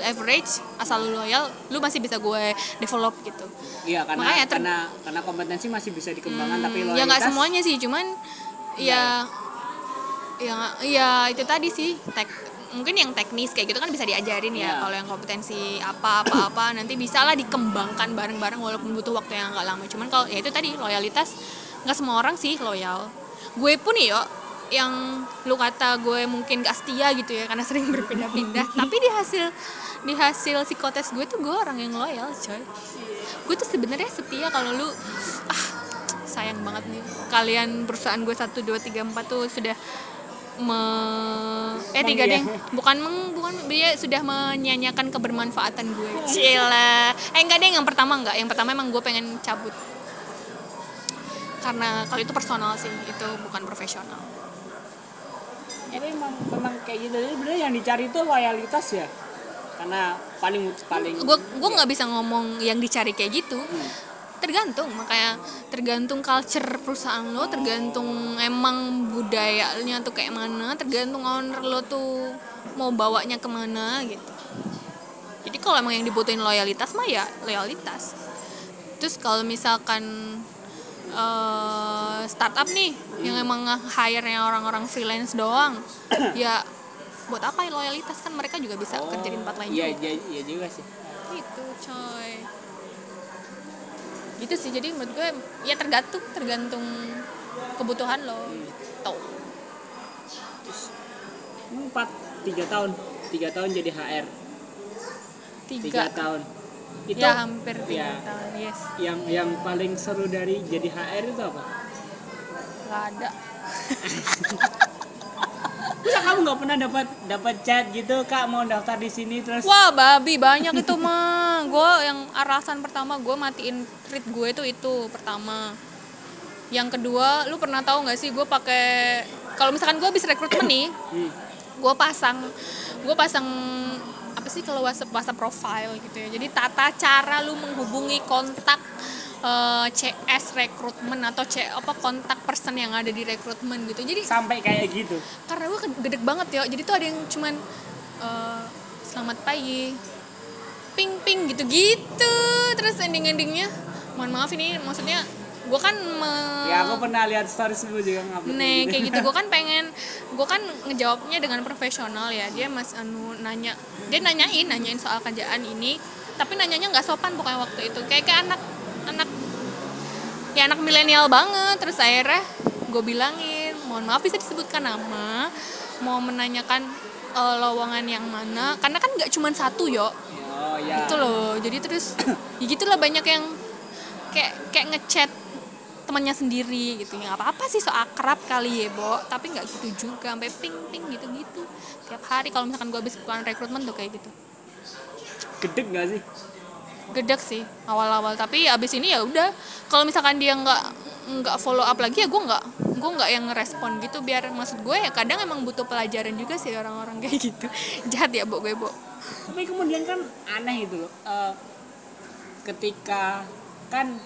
average asal lu loyal lu masih bisa gue develop gitu. Iya karena Makanya karena karena kompetensi masih bisa dikembangkan tapi Hmm, loyalitas ya nggak semuanya sih cuman ya ya ya itu tadi sih tek mungkin yang teknis kayak gitu kan bisa diajarin ya Iya. kalau yang kompetensi apa apa apa nanti bisa lah dikembangkan bareng-bareng walaupun butuh waktu yang agak lama. Cuman kalau ya itu tadi loyalitas nggak semua orang sih loyal. Gue pun ya yang lu kata gue mungkin gak setia gitu ya karena sering berpindah-pindah. (laughs) Tapi di hasil di hasil psikotes gue tuh gue orang yang loyal coy. Gue tuh sebenarnya setia kalau lu ah sayang banget nih kalian perusahaan gue satu dua tiga empat tuh sudah me eh tiga deng bukan meng bukan dia sudah menyanyiakan kebermanfaatan gue. Cila eh enggak deng yang pertama enggak yang pertama emang gue pengen cabut karena kalau itu personal sih itu bukan profesional. Jadi emang memang kayak gitu. Jadi sebenarnya yang dicari itu loyalitas ya. Karena paling paling gue gue nggak bisa ngomong yang dicari kayak gitu. Tergantung makanya tergantung culture perusahaan lo tergantung emang budayanya tuh kayak mana tergantung owner lo tuh mau bawanya ke mana gitu. Jadi kalau emang yang dibutuhin loyalitas mah ya loyalitas. Terus kalau misalkan eh, startup nih yang emang hire nya orang-orang freelance doang. (clears throat) Ya buat apa ya loyalitas? Kan mereka juga bisa kerja di tempat lain Iya, juga. iya, iya juga sih. gitu coy. Gitu sih jadi menurut gue ya tergantung tergantung kebutuhan lo. Gitu Emang empat tiga tahun, tiga tahun jadi HR, tiga, tiga tahun. Itu ya hampir tiga ya. tahun yes yang yang paling seru dari jadi HR itu apa? nggak ada (laughs) Masa kamu nggak pernah dapat dapat chat gitu kak mau daftar di sini terus wah babi banyak itu mah gue yang alasan pertama gue matiin tweet gue itu itu pertama yang kedua lu pernah tahu nggak sih gue pakai kalau misalkan gue habis rekrutmen nih Hmm. gue pasang gue pasang apa sih kalau WhatsApp WhatsApp profile gitu ya. Jadi tata cara lu menghubungi kontak eh, CS rekrutmen atau C apa kontak person yang ada di rekrutmen gitu. Jadi sampai kayak gitu. karena gue gede banget ya. Jadi tuh ada yang cuman eh, selamat pagi ping ping gitu gitu terus ending endingnya mohon maaf ini maksudnya gue kan me- Ya aku pernah lihat stories lu juga ngupload Nih kayak gitu. Gue kan pengen gue kan ngejawabnya dengan profesional ya. Dia mas anu nanya dia nanyain nanyain soal kerjaan ini tapi nanyanya nggak sopan pokoknya waktu itu. Kayak kayak anak anak ya anak milenial banget. Terus akhirnya gue bilangin mohon maaf bisa disebutkan nama. Mau menanyakan eh, lowongan yang mana. Karena kan nggak cuma satu yo. Oh ya. itu loh. Jadi terus ya gitulah banyak yang kayak kayak ngechat temannya sendiri gitu. Ya apa apa sih so akrab kali ya bo. Tapi nggak gitu juga sampai ping ping gitu gitu tiap hari kalau misalkan gue habis bukan rekrutmen tuh kayak gitu. Gedek gak sih? gedek sih awal-awal. Tapi abis ini ya udah kalau misalkan dia nggak nggak follow up lagi ya gue nggak gue nggak yang ngerespon gitu. Biar maksud gue ya kadang emang butuh pelajaran juga sih orang-orang kayak gitu. (laughs) Jahat ya bo gue bo. Tapi kemudian kan aneh itu loh. eh, ketika kan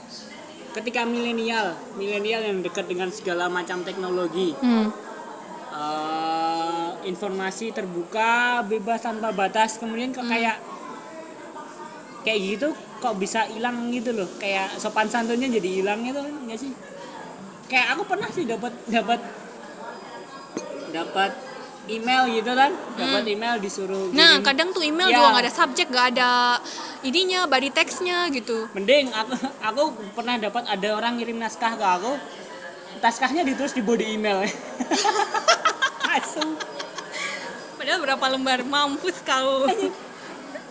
ketika milenial, milenial yang dekat dengan segala macam teknologi, hmm. eh, informasi terbuka, bebas tanpa batas, kemudian kok kayak kayak gitu kok bisa hilang gitu loh. Kayak sopan santunnya jadi hilang gitu kan nggak sih? Kayak aku pernah sih dapat dapat dapat email gitu kan, dapat email disuruh Nah, kirim- kadang tuh email Ya. juga nggak ada subjek, nggak ada ininya, body text-nya gitu. Mending aku aku pernah dapat ada orang ngirim naskah ke aku. Naskahnya ditulis di body email. (laughs) Padahal berapa lembar mampus kau.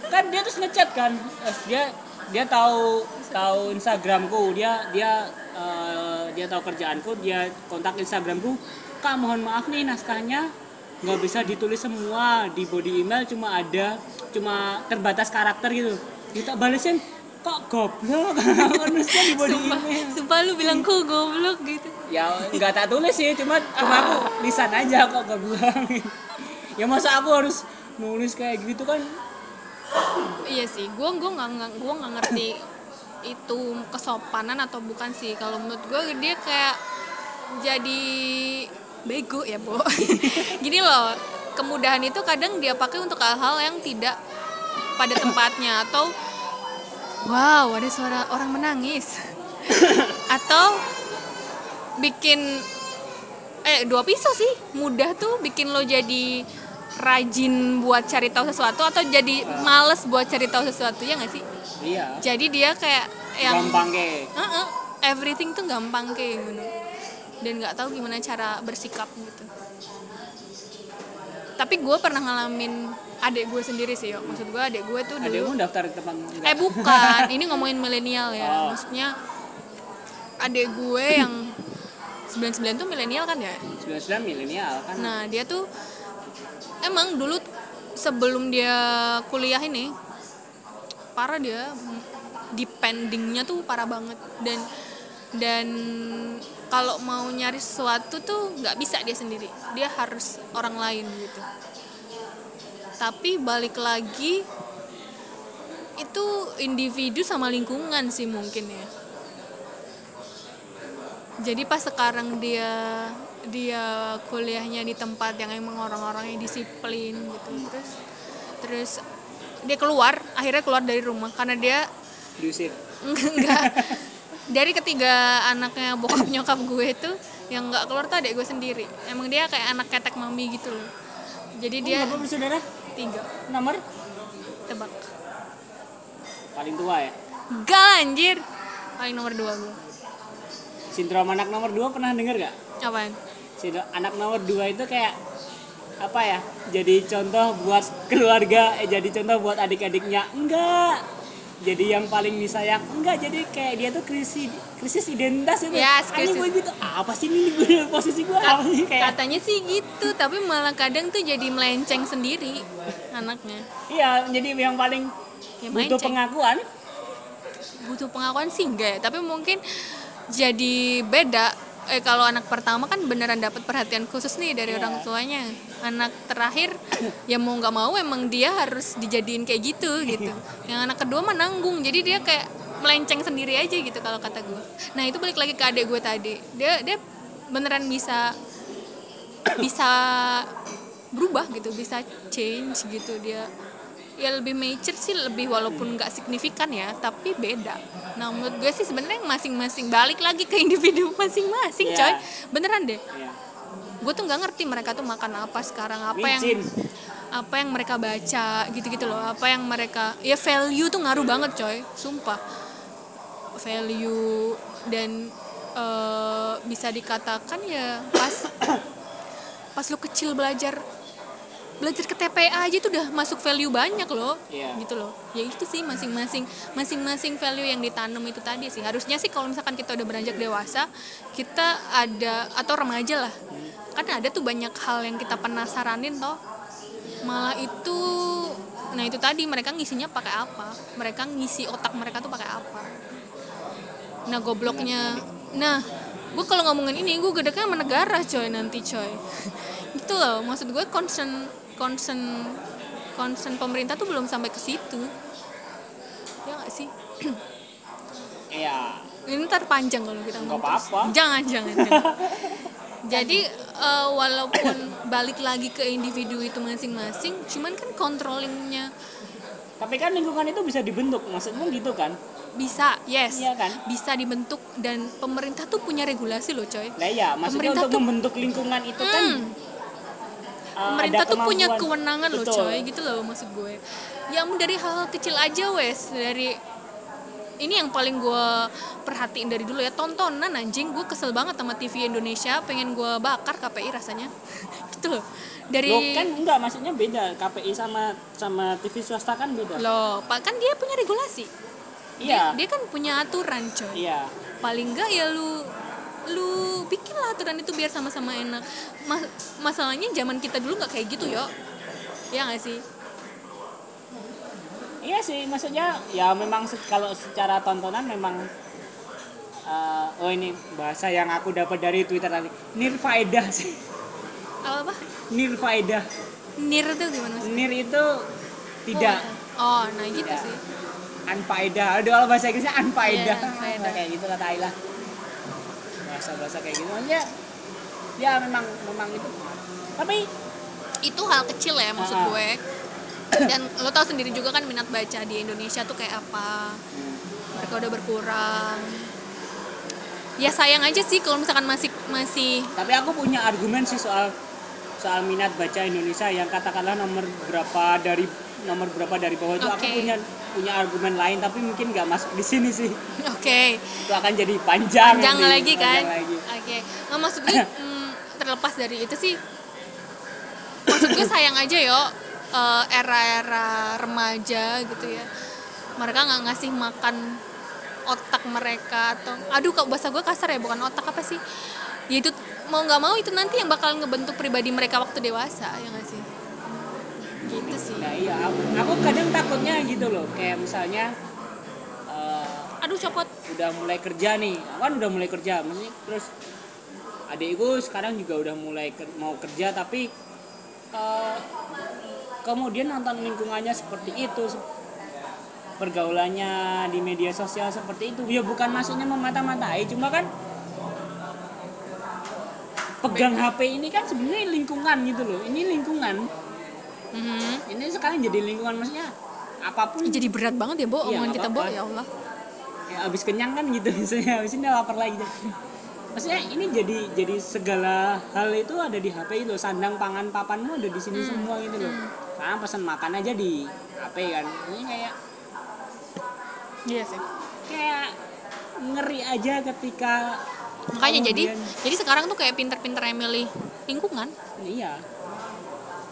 Kan dia terus ngechat kan. Terus dia dia tahu tahu Instagramku, dia dia eh, dia tahu kerjaanku, dia kontak Instagramku. Kak mohon maaf nih naskahnya nggak bisa ditulis semua di body email cuma ada cuma terbatas karakter gitu. Kita balesin kok goblok (laughs) nulisnya di body sumpah, email. sumpah lu bilang ku goblok gitu. ya nggak tak tulis sih cuma cuma aku lisan aja kok gak bilang (laughs) ya masa aku harus nulis kayak gitu kan Iya sih, gua gua nggak nggak- gua nggak ngerti itu kesopanan atau bukan sih. Kalau menurut gua dia kayak jadi bego ya, Bo. (laughs) Gini loh, kemudahan itu kadang dia pakai untuk hal-hal yang tidak pada tempatnya atau wow, ada suara orang menangis. (laughs) atau bikin eh dua pisau sih. Mudah tuh bikin lo jadi rajin buat cari tahu sesuatu atau jadi males buat cari tahu sesuatu ya nggak sih? Iya. Jadi dia kayak yang gampang kayak Heeh, everything tuh gampang kayak gitu dan nggak tahu gimana cara bersikap gitu. Tapi gue pernah ngalamin adik gue sendiri sih yo. Maksud gue adik gue tuh dulu adekmu daftar enggak eh bukan. (laughs) Ini ngomongin milenial ya. Oh. maksudnya adik gue yang 99 tuh milenial kan ya? 99 milenial kan. Nah dia tuh emang dulu sebelum dia kuliah ini parah dia dependingnya tuh parah banget. Dan dan kalau mau nyari sesuatu tuh nggak bisa dia sendiri. Dia harus orang lain gitu. Tapi balik lagi itu individu sama lingkungan sih mungkin ya. Jadi pas sekarang dia dia kuliahnya di tempat yang emang orang-orangnya disiplin gitu terus terus dia keluar akhirnya keluar dari rumah karena dia diusir. (laughs) Enggak dari ketiga anaknya bokap (laughs) nyokap gue itu yang nggak keluar tuh adek gue sendiri. Emang dia kayak anak ketek mami gitu loh. Jadi oh, dia berapa bersaudara tiga. Nomor? Tebak. Paling tua ya? Enggak anjir. Paling nomor dua gue. Sindrom anak nomor dua pernah denger gak apaan? Sindrom anak nomor dua itu kayak apa ya jadi contoh buat keluarga eh jadi contoh buat adik-adiknya. Enggak jadi yang paling disayang enggak jadi kayak dia tuh krisis krisis identitas itu. Yes, krisis. gue gitu. Apa sih ini gue posisi gue apa sih? Kayak katanya sih gitu tapi malah kadang tuh jadi melenceng sendiri anaknya. Iya jadi yang paling Ya, butuh melenceng. pengakuan. Butuh pengakuan sih enggak ya tapi mungkin jadi beda eh kalau anak pertama kan beneran dapat perhatian khusus nih dari Iya. orang tuanya. Anak terakhir ya mau nggak mau emang dia harus dijadiin kayak gitu gitu. Yang anak kedua mah nanggung jadi dia kayak melenceng sendiri aja gitu kalau kata gue nah itu balik lagi ke adik gue tadi. Dia dia beneran bisa bisa berubah gitu bisa change gitu. Dia ya lebih mature sih lebih walaupun nggak signifikan ya tapi beda. Nah menurut gue sih sebenarnya masing-masing balik lagi ke (laughs) individu masing-masing Iya. coy. Beneran deh. Iya. gue tuh nggak ngerti mereka tuh makan apa sekarang apa yang apa yang mereka baca gitu-gitu loh. Apa yang mereka ya value tuh ngaruh banget coy. Sumpah. Value dan eh, bisa dikatakan ya pas (coughs) pas lu kecil belajar belajar ke TPA aja tuh udah masuk value banyak loh. Iya. gitu loh. Ya itu sih masing-masing masing-masing value yang ditanam itu tadi sih. Harusnya sih kalau misalkan kita udah beranjak dewasa kita ada atau remaja lah. Kan ada tuh banyak hal yang kita penasaranin toh. Malah itu nah itu tadi mereka ngisinya pakai apa? Mereka ngisi otak mereka tuh pakai apa? Nah gobloknya. Nah gue kalau ngomongin ini gue gedeknya sama negara coy nanti coy. (laughs) Gitu loh. Maksud gue concern concern concern pemerintah tuh belum sampai ke situ. Ya nggak sih? (clears throat) Iya. Ini ntar panjang kalau kita ngomong apa-apa. jangan jangan, jangan. (laughs) jadi eh, walaupun balik lagi ke individu itu masing-masing cuman kan controllingnya. Tapi kan lingkungan itu bisa dibentuk maksudmu gitu kan? Bisa yes. Iya kan? bisa dibentuk dan pemerintah tuh punya regulasi loh coy. Nah iya, maksudnya Pemerintah untuk tuh- membentuk lingkungan itu kan Hmm, uh, pemerintah ada tuh punya kewenangan loh coy gitu loh maksud gue yang dari hal kecil aja wes dari ini yang paling gue perhatiin dari dulu ya tontonan anjing gue kesel banget sama TV Indonesia pengen gue bakar KPI rasanya (laughs) gitu loh dari Loh kan enggak, maksudnya beda. KPI sama sama TV swasta kan beda. loh pak kan dia punya regulasi iya. dia, dia kan punya aturan coy Iya. paling enggak ya lu lu bikinlah aturan itu biar sama-sama enak Ma- masalahnya zaman kita dulu nggak kayak gitu yo ya nggak sih Iya sih, maksudnya ya memang se- kalau secara tontonan memang uh, oh ini bahasa yang aku dapat dari Twitter tadi. Nirfaedah sih. apa apa Nirfaedah. nir tuh gimana sih Nir itu tidak oh nah gitu Tidak. sih anfaedah. Aduh, kalau bahasa Inggrisnya anfaedah. Iya, anfaedah. kayak gitu lah Thailand. Bahasa-bahasa kayak gitu. Maksudnya ya memang memang itu. Tapi itu hal kecil ya maksud Ah. gue dan lo tau sendiri juga kan minat baca di Indonesia tuh kayak apa mereka udah berkurang ya sayang aja sih kalau misalkan masih masih tapi aku punya argumen sih soal soal minat baca Indonesia yang katakanlah nomor berapa dari nomor berapa dari bawah itu aku Oke. punya punya argumen lain tapi mungkin nggak masuk di sini sih. Oke. Itu akan jadi panjang panjang nanti, lagi kan? oke. Nah, maksud gue (coughs) mm, terlepas dari itu sih maksud gue sayang aja yo eh, era-era remaja gitu ya. Mereka nggak ngasih makan otak mereka atau aduh kok bahasa gue kasar ya bukan otak apa sih? Ya itu mau nggak mau itu nanti yang bakal ngebentuk pribadi mereka waktu dewasa ya nggak sih gitu sih. Nah iya aku, aku kadang takutnya gitu loh kayak misalnya eh, aduh copot. udah mulai kerja nih. Aku kan udah mulai kerja maksudnya terus adikku sekarang juga udah mulai ker- mau kerja tapi eh, kemudian nonton lingkungannya seperti itu pergaulannya di media sosial seperti itu. Ya bukan maksudnya memata-matai cuma kan pegang HP ini kan sebenarnya lingkungan gitu loh. Ini lingkungan Mhm. ini sekarang jadi lingkungan maksudnya apa pun. Jadi berat banget ya bo Iya, omongan kita bo ya Allah. Ya abis kenyang kan gitu (laughs) misalnya. Abis ini lapar lagi. Maksudnya ini jadi jadi segala hal itu ada di HP itu. Sandang pangan papanmu ada di sini Hmm. semua gitu loh. Sekarang pesan makan aja di HP kan. Ini kayak iya sih. kayak ngeri aja ketika makanya jadi kemudian- jadi sekarang tuh kayak pinter-pinter milih lingkungan. Iya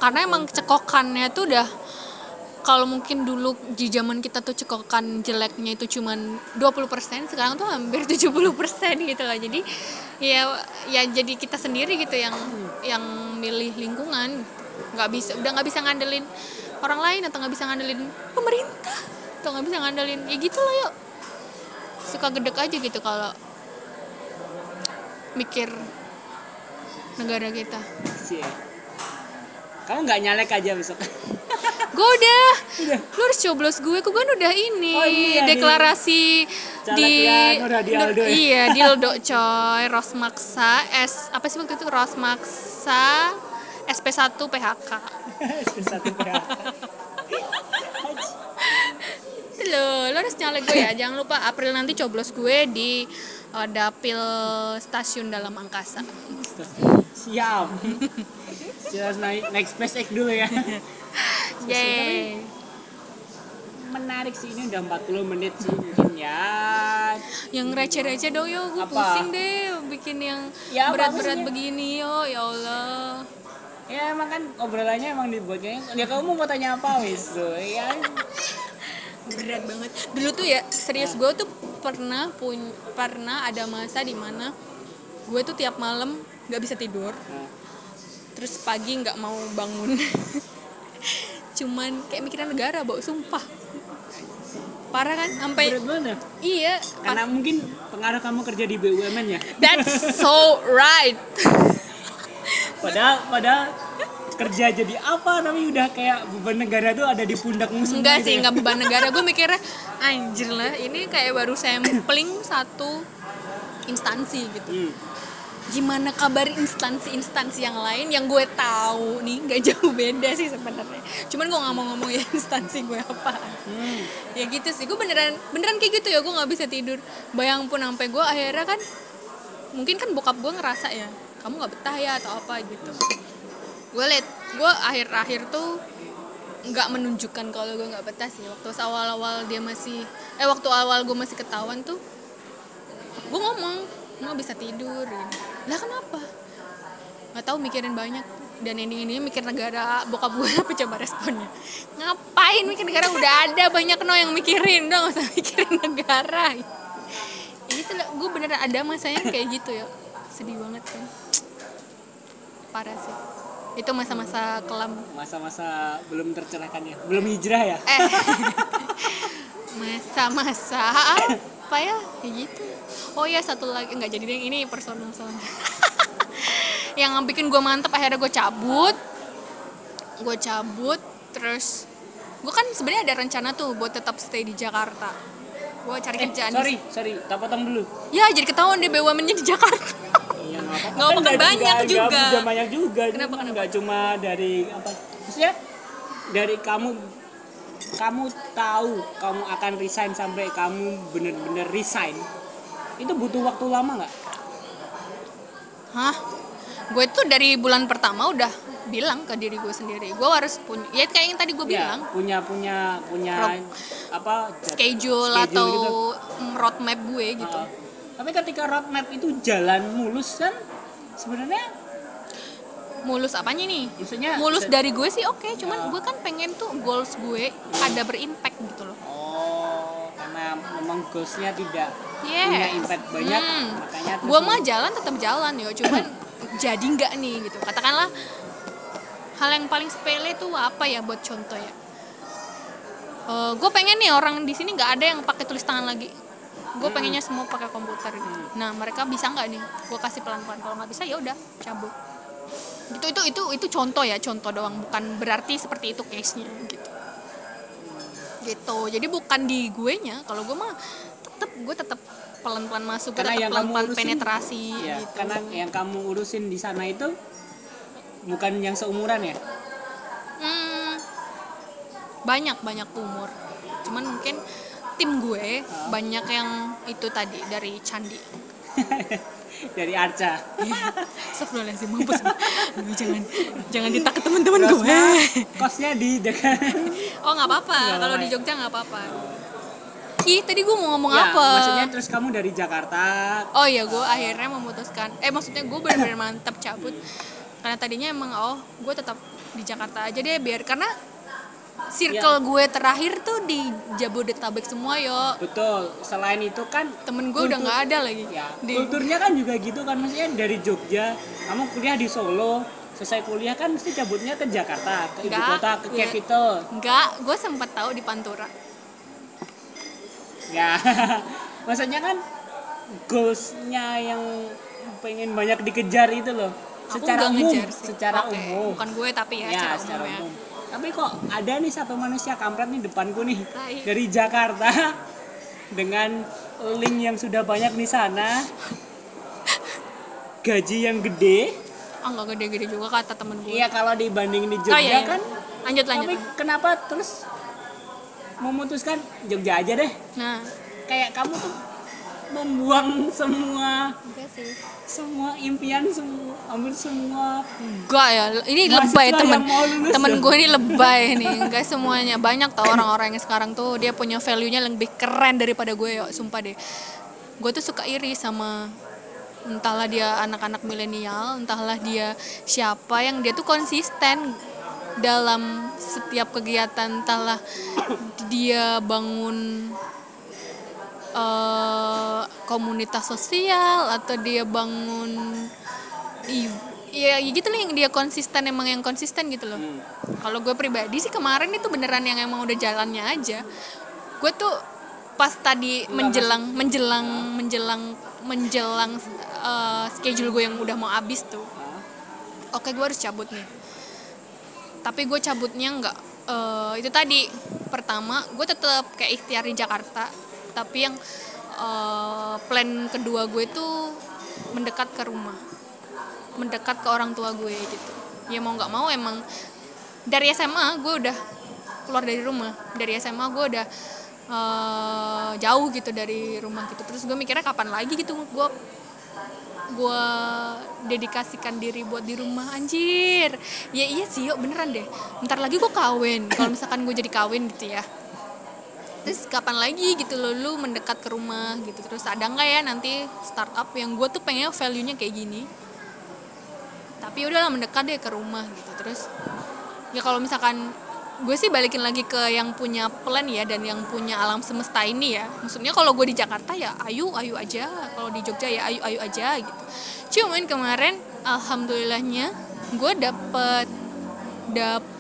karena emang cekokannya tuh udah kalau mungkin dulu di zaman kita tuh cekokan jeleknya itu cuman 20% sekarang tuh hampir 70% gitu lah jadi ya ya jadi kita sendiri gitu yang yang milih lingkungan. Nggak bisa udah nggak bisa ngandelin orang lain atau nggak bisa ngandelin pemerintah atau nggak bisa ngandelin ya gitu loh yuk. Suka gedek aja gitu kalau mikir negara kita. Sih kamu nggak nyalek aja besok. (laughs) Gue udah. Lu harus coblos gue. Gue kan udah ini Oh, iya, di- deklarasi Calegnya Nur Hadi Aldo ya? iya dildo coy. Rosmaksa S apa sih waktu itu? Rosmaksa SP1 PHK satu PHK itu lo lo harus nyalek gue ya. Jangan lupa April nanti coblos gue di uh, dapil stasiun dalam angkasa. Siap. Jelas naik naik SpaceX dulu ya. Yeay. Menarik sih ini udah 40 menit sih mungkin ya. Yang receh-receh dong yo gue Apa? pusing deh bikin yang Ya, berat-berat sih? begini yo ya Allah. Ya emang kan obrolannya emang dibuatnya ya kamu mau tanya apa wis? Tuh ya berat banget. Dulu tuh ya serius gue tuh pernah pun pernah ada masa di mana gue tuh tiap malam nggak bisa tidur. Terus pagi nggak mau bangun. (laughs) Cuman kayak mikiran negara bau sumpah. Parah kan? Sampai berat banget ya? iya karena pas mungkin pengaruh kamu kerja di BUMN ya? That's so right. (laughs) Padahal padahal kerja jadi apa? Tapi udah kayak beban negara tuh ada di pundakmu semua enggak gitu sih ya. enggak beban (laughs) negara. Gue mikirnya anjir lah ini kayak baru sampling satu instansi gitu. Hmm. gimana kabar instansi-instansi yang lain yang gue tahu nih nggak jauh beda sih sebenarnya. Cuman gue nggak mau ngomong ya (laughs) instansi gue apa Hmm. ya gitu sih gue beneran beneran kayak gitu ya gue nggak bisa tidur. Bayang pun sampai gue akhirnya kan mungkin kan bokap gue ngerasa ya kamu nggak betah ya atau apa gitu gue liat gue akhir-akhir tuh nggak menunjukkan kalau gue nggak betah sih. Waktu awal-awal dia masih eh waktu awal gue masih ketahuan tuh gue ngomong nggak bisa tidur gitu. lah kenapa? Nggak tahu mikirin banyak. Dan ini ini mikir negara bokap gue (laughs) apa coba responnya. Ngapain mikir negara? Udah ada banyak no yang mikirin. Nggak usah mikirin negara. Gitu lah gue beneran ada masanya kayak gitu ya. Sedih banget kan. Parah sih itu masa-masa kelam. Masa-masa belum tercerahkan ya. Belum hijrah ya? Eh. (laughs) Masa-masa apa ya? Kayak gitu. Oh ya satu lagi. Nggak jadi deh ini personal soalnya. (laughs) Yang bikin gue mantep akhirnya gue cabut. Gue cabut terus gue kan sebenarnya ada rencana tuh buat tetap stay di Jakarta. Gue cari eh, kerjaan sorry di sorry. Tak potong dulu. Ya jadi ketahuan deh BUMN-nya di Jakarta (laughs) nggak kan nggak- banyak nggak- juga. juga banyak juga. Kenapa, nggak cuma dari apa? Maksudnya dari kamu kamu tahu kamu akan resign sampai kamu bener-bener resign itu butuh waktu lama nggak? Hah? Gue tuh dari bulan pertama udah bilang ke diri gue sendiri gue harus punya ya kayak yang tadi gue Ya, bilang punya punya punya Pro- apa schedule, schedule atau gitu. roadmap gue gitu Uh, tapi ketika roadmap itu jalan mulus kan sebenarnya mulus apanya nih maksudnya mulus dari gue sih oke cuman Ya. gue kan pengen tuh goals gue ada berimpact gitu loh Oh, karena memang goalsnya tidak Yes. punya impact banyak, Hmm. makanya gue mah jalan tetap jalan yo cuman (clears throat) jadi nggak nih gitu katakanlah hal yang paling sepele tuh apa ya buat contoh ya gue pengen nih orang di sini nggak ada yang pakai tulis tangan lagi gue pengennya semua pakai komputer. Gitu nah mereka bisa nggak nih? Gue kasih pelan pelan kalau nggak bisa ya udah cabut. Itu itu itu itu contoh ya contoh doang. Bukan berarti seperti itu case nya gitu. Gitu. Jadi bukan di gue nya kalau gue mah tetep gue tetep pelan pelan masuk Karena tetep yang pelan kamu pelan urusin- penetrasi ya gitu. karena yang kamu urusin di sana itu bukan yang seumuran ya? Hmm, banyak banyak umur. Cuman mungkin tim gue banyak yang itu tadi dari candi. (laughs) Dari Arca. Astagfirullahaladzim mampus Aduh, jangan jangan ditak teman-teman gue. Kosnya di dekat. (laughs) Oh nggak apa-apa. Kalau di? Jogja nggak apa-apa. Ih tadi gue mau ngomong ya, apa? maksudnya terus kamu dari Jakarta? Oh iya gue akhirnya memutuskan. Eh maksudnya gue benar-benar mantap cabut. Karena tadinya emang oh gue tetap di Jakarta aja deh biar karena circle Iya. gue terakhir tuh di Jabodetabek semua yo. Betul. Selain itu kan temen gue udah kultur- nggak ada lagi. Ya di kulturnya kan juga gitu kan. Maksudnya dari Jogja kamu kuliah di Solo selesai kuliah kan mesti cabutnya ke Jakarta ke ibu kota ke gue- capital. nggak gue sempat tahu di Pantura. Ya (laughs) maksudnya kan goalsnya yang pengen banyak dikejar itu loh. Aku secara umum ngejar sih. secara Oke, umum. bukan gue tapi ya, ya secara, secara umum ya umum tapi kok ada nih satu manusia kampret nih depanku nih Tai. dari Jakarta dengan link yang sudah banyak di sana. Gaji yang gede. Ah nggak gede-gede juga kata temen gue iya kalau dibanding di oh Jogja iya, iya. kan. Lanjut lanjut. Tapi kenapa terus memutuskan Jogja aja deh? Nah. Kayak kamu tuh membuang semua semua impian semua ambil semua. Enggak ya ini Mahasiswa lebay temen temen gue ini lebay (laughs) nih. Enggak semuanya banyak tau orang-orang yang sekarang tuh dia punya value nya lebih keren daripada gue yo sumpah deh. Gue tuh suka iri sama entahlah dia anak-anak milenial entahlah dia siapa yang dia tuh konsisten dalam setiap kegiatan entahlah dia bangun eh, komunitas sosial atau dia bangun i- ya gitu lah yang dia konsisten emang yang konsisten gitu loh. Hmm. kalau gue pribadi sih kemarin itu beneran yang emang udah jalannya aja. Gue tuh pas tadi menjelang menjelang menjelang menjelang eh, schedule gue yang udah mau habis tuh. Oke gue harus cabut nih. Tapi gue cabutnya nggak eh, itu tadi. Pertama gue tetap kayak ikhtiar di Jakarta tapi yang eh, plan kedua gue tuh mendekat ke rumah. Mendekat ke orang tua gue gitu. Ya mau nggak mau emang dari SMA gue udah keluar dari rumah. Dari SMA gue udah eh, jauh gitu dari rumah gitu. Terus gue mikirnya kapan lagi gitu gue gue dedikasikan diri buat di rumah. Anjir. Ya iya sih yuk beneran deh. Ntar lagi gue kawin. Kalau misalkan gue jadi kawin gitu ya terus kapan lagi gitu loh lu mendekat ke rumah gitu. Terus ada nggak ya nanti startup yang gue tuh pengen value nya kayak gini. Tapi udahlah mendekat deh ke rumah gitu. Terus ya kalau misalkan gue sih balikin lagi ke yang punya plan ya dan yang punya alam semesta ini ya. Maksudnya kalau gue di Jakarta ya ayu ayu aja. Kalau di Jogja ya ayu ayu aja gitu. Cuman kemarin alhamdulillahnya gue dapet dapet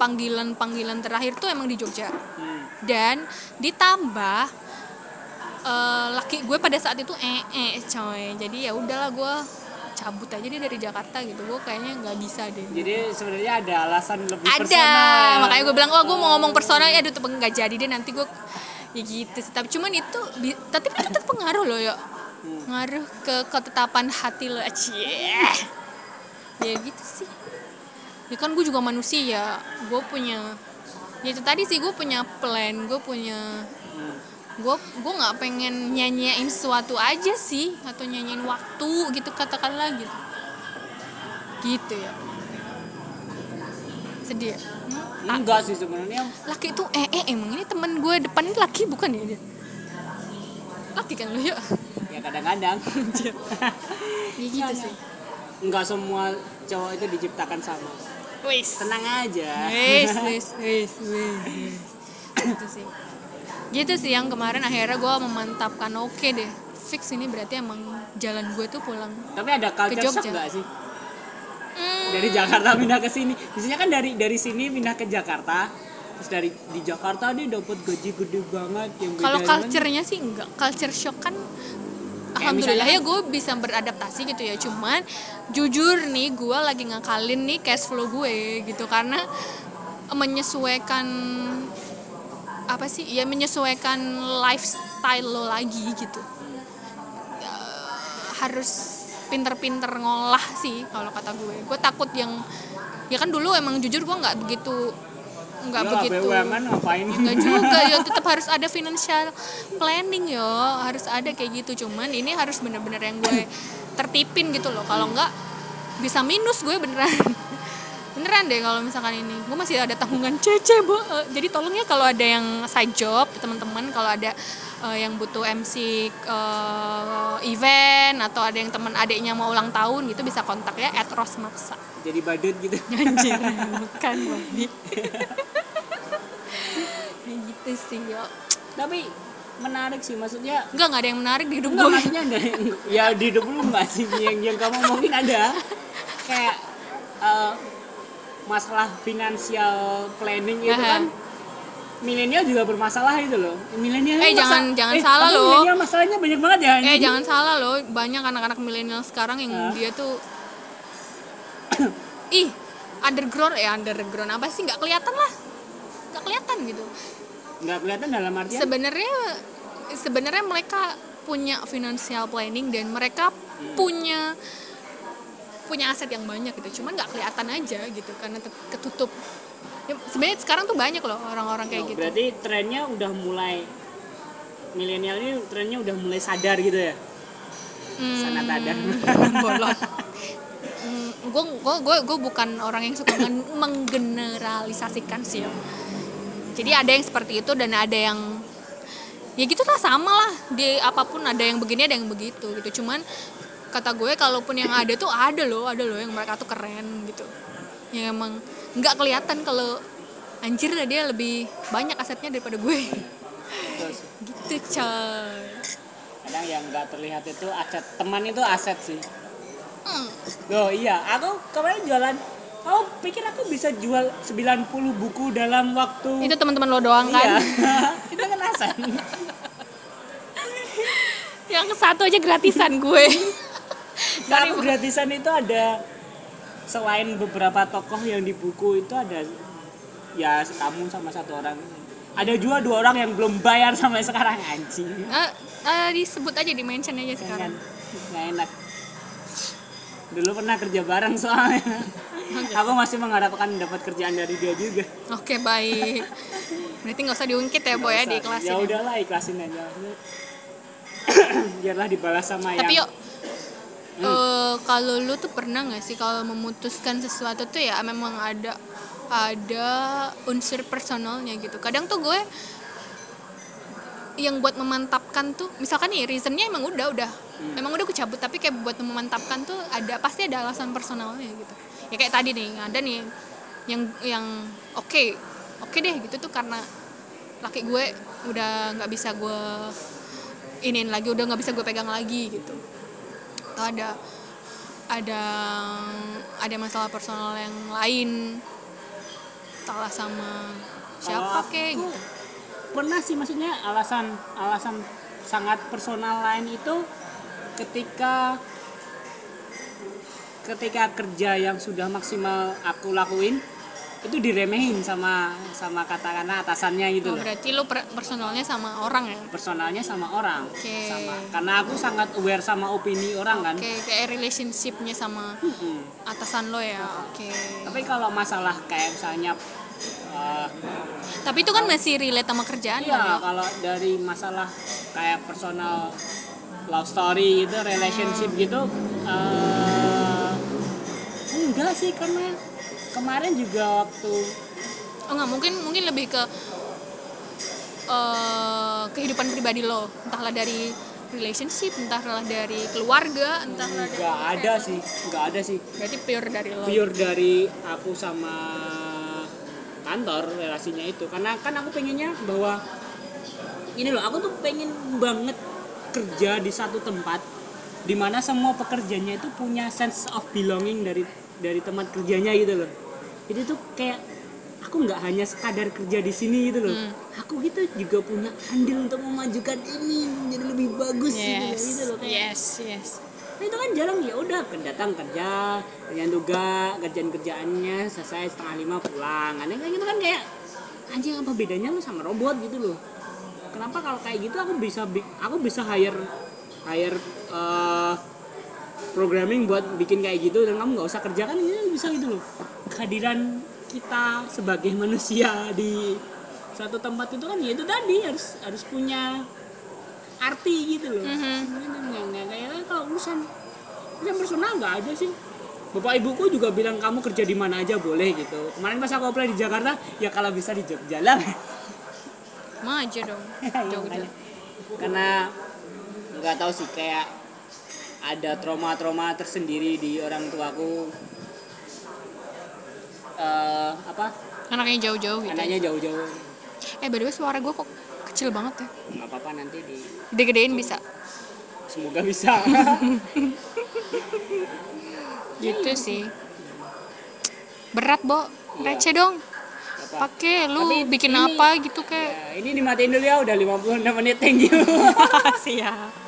panggilan panggilan terakhir tuh emang di Jogja. Hmm. dan ditambah eh, laki gue pada saat itu eh eh coy. Jadi ya udahlah gue cabut aja deh dari Jakarta gitu. Gue kayaknya nggak bisa deh. Jadi sebenarnya ada alasan lebih ada personal. makanya gue bilang oh gue mau ngomong personal. Ya aduh tuh nggak jadi deh nanti gue ya gitu sih. Tapi cuman itu tapi itu tetap pengaruh loh ya Hmm. ngaruh ke ketetapan hati lo cie ya gitu sih ya kan gue juga manusia. Gue punya ya itu tadi sih gue punya plan gue punya gue gue nggak pengen nyanyiin sesuatu aja sih atau nyanyiin waktu gitu katakanlah gitu. Gitu ya. Sedih ya? Hmm? Enggak sih sebenarnya. Laki itu eh eh emang ini temen gue depan ini laki bukan ya dia? Laki kan lo ya ya kadang-kadang. (laughs) (laughs) Ya gitu sih. enggak semua cowok itu diciptakan sama wis. Tenang aja. (laughs) Wis wis wis wis gitu sih. Gitu sih yang kemarin akhirnya gue memantapkan oke deh fix ini berarti emang jalan gue tuh pulang tapi ada culture shock Jogja. nggak sih? Hmm, dari Jakarta pindah ke sini. Biasanya kan dari dari sini pindah ke Jakarta terus dari di Jakarta dia dapat gaji gede banget yang kalau culture-nya sih enggak. Culture shock kan Alhamdulillah ya gue bisa beradaptasi gitu ya. Cuman jujur nih gue lagi ngakalin nih cash flow gue gitu. Karena menyesuaikan apa sih ya menyesuaikan lifestyle lo lagi gitu. Ya, harus pinter-pinter ngolah sih kalau kata gue. Gue takut yang ya kan dulu emang jujur gue nggak begitu nggak (laughs) Ya, begitu. BUMN ngapain? Enggak juga ya tetap harus ada financial planning yo. Harus ada kayak gitu cuman ini harus bener-bener yang gue tertipin gitu loh. Kalau enggak bisa minus gue beneran. (laughs) Beneran deh kalau misalkan ini. Gue masih ada tanggungan. Cece bu. Eh, jadi tolong ya kalau ada yang side job teman-teman kalau ada eh, yang butuh MC eh, event atau ada yang teman adiknya mau ulang tahun gitu bisa kontak ya at rosmaksa. Jadi badut gitu. Anjir (laughs) bukan babi kayak gitu sih yo tapi menarik sih maksudnya Enggak, enggak ada yang menarik di hidup Enggak, gue. maksudnya ada ya di hidup lu enggak sih yang yang kamu ngomongin ada kayak eh, masalah financial planning itu Aha. kan milenial juga bermasalah itu loh milenial Eh, masa- jangan- jangan eh, salah loh. milenial masalahnya banyak banget ya Eh, jangan salah loh, banyak anak-anak milenial sekarang yang Hah? dia tuh ih, underground ya underground apa sih nggak kelihatan lah. Nggak kelihatan gitu. nggak kelihatan dalam artian Sebenarnya sebenarnya mereka punya financial planning dan mereka Hmm. punya punya aset yang banyak gitu. Cuman nggak kelihatan aja gitu karena ketutup. Ya, sebenarnya sekarang tuh banyak loh orang-orang kayak Oh, gitu. berarti trennya udah mulai milenial ini trennya udah mulai sadar gitu ya Hmm. sana tadar (laughs) bolot gue gue gue gue bukan orang yang suka men- menggeneralisasikan sih ya. Jadi ada yang seperti itu dan ada yang ya gitu lah sama lah. Di apa pun ada yang begini ada yang begitu gitu. Cuman kata gue kalaupun yang ada tuh ada loh ada loh yang mereka tuh keren gitu. Yang emang nggak kelihatan kalau anjir lah dia lebih banyak asetnya daripada gue. Gitu coy. Kadang yang nggak terlihat itu aset teman itu aset sih. Hmm. Loh iya, aku kemarin jualan Kau pikir aku bisa jual 90 buku dalam waktu itu teman-teman lo doang Iya, kan (laughs) itu kan (laughs) yang satu aja gratisan gue. (laughs) Dari gratisan itu ada Selain beberapa tokoh yang di buku itu ada Ya kamu sama satu orang. Ada juga dua orang yang belum bayar sampai sekarang anjing. Eh, eh, disebut aja di mention aja sekarang. Nggak enak. Dulu pernah kerja bareng soalnya Aku masih mengharapkan dapat kerjaan dari dia juga. Oke baik. Berarti nggak usah diungkit ya boy ya di kelas ya udahlah ikhlasin aja. Biarlah dibalas sama tapi yang yuk eh, kalau lu tuh pernah nggak sih kalau memutuskan sesuatu tuh ya memang ada ada unsur personalnya gitu. Kadang tuh gue yang buat memantapkan tuh misalkan nih reasonnya emang udah udah. Emang udah aku cabut tapi kayak buat memantapkan tuh ada pasti ada alasan personalnya gitu ya kayak tadi nih ada nih yang yang oke oke deh gitu tuh karena laki gue udah nggak bisa gue iniin lagi udah nggak bisa gue pegang lagi gitu. Atau ada ada ada masalah personal yang lain entahlah sama siapa kek gitu. pernah sih maksudnya alasan alasan sangat personal lain itu ketika ketika kerja yang sudah maksimal aku lakuin itu diremehin sama sama katakanlah atasannya gitu Oh, loh berarti lu per- personalnya sama orang ya personalnya sama orang Oke. sama karena aku sangat aware sama opini orang kan Oke, kayak relationshipnya sama Mm-mm. atasan lo ya. Oke. tapi kalau masalah kayak misalnya eh, Tapi itu kan masih relate sama kerjaan Iya, kan ya? kalau dari masalah kayak personal love story gitu, relationship gitu, eh enggak sih karena kemarin juga waktu Oh nggak, mungkin mungkin lebih ke eh, kehidupan pribadi lo. Entahlah dari relationship, entahlah dari keluarga, entahlah dari enggak ada sih, enggak ada sih. Berarti pure dari lo. Pure dari aku sama kantor relasinya itu, karena kan aku pengennya bahwa ini loh, aku tuh pengen banget kerja di satu tempat di mana semua pekerjanya itu punya sense of belonging dari dari tempat kerjanya gitu loh. Jadi tuh kayak aku nggak hanya sekadar kerja di sini gitu loh. Hmm. aku gitu juga punya andil untuk memajukan ini menjadi lebih bagus gitu loh yes gitu loh kayak. yes yes. Nah, itu kan jarang ya udah datang kerja kerjaan tugas kerjaan kerjaannya selesai setengah lima pulang. Kan kayak gitu kan kayak anjing apa bedanya lu sama robot gitu loh? Kenapa kalau kayak gitu aku bisa bi- aku bisa hire hire eh, programming buat bikin kayak gitu dan kamu nggak usah kerja kan ini bisa gitu loh. Kehadiran kita sebagai manusia di suatu tempat itu kan ya itu tadi harus harus punya arti gitu loh. Nggak nggak kayak kalau urusan urusan personal nggak ada sih. Bapak ibuku juga bilang kamu kerja di mana aja boleh gitu. Kemarin pas aku apply di Jakarta ya kalau bisa di Jogja lah. Mau aja dong. (laughs) Iya, Jogja. karena nggak tahu sih kayak ada trauma-trauma tersendiri di orang tuaku. Eh apa? Anaknya jauh-jauh gitu anaknya jauh-jauh. Eh by the way suara gue kok kecil banget ya? Nggak apa-apa nanti di gede-gedein bisa? Semoga bisa. (laughs) Gitu sih. Berat bo. Iya. receh dong. Pakai lu Tapi bikin ini- apa gitu kayak? Ya, ini dimatiin dulu ya udah 56 menit thank you. (laughs) Siap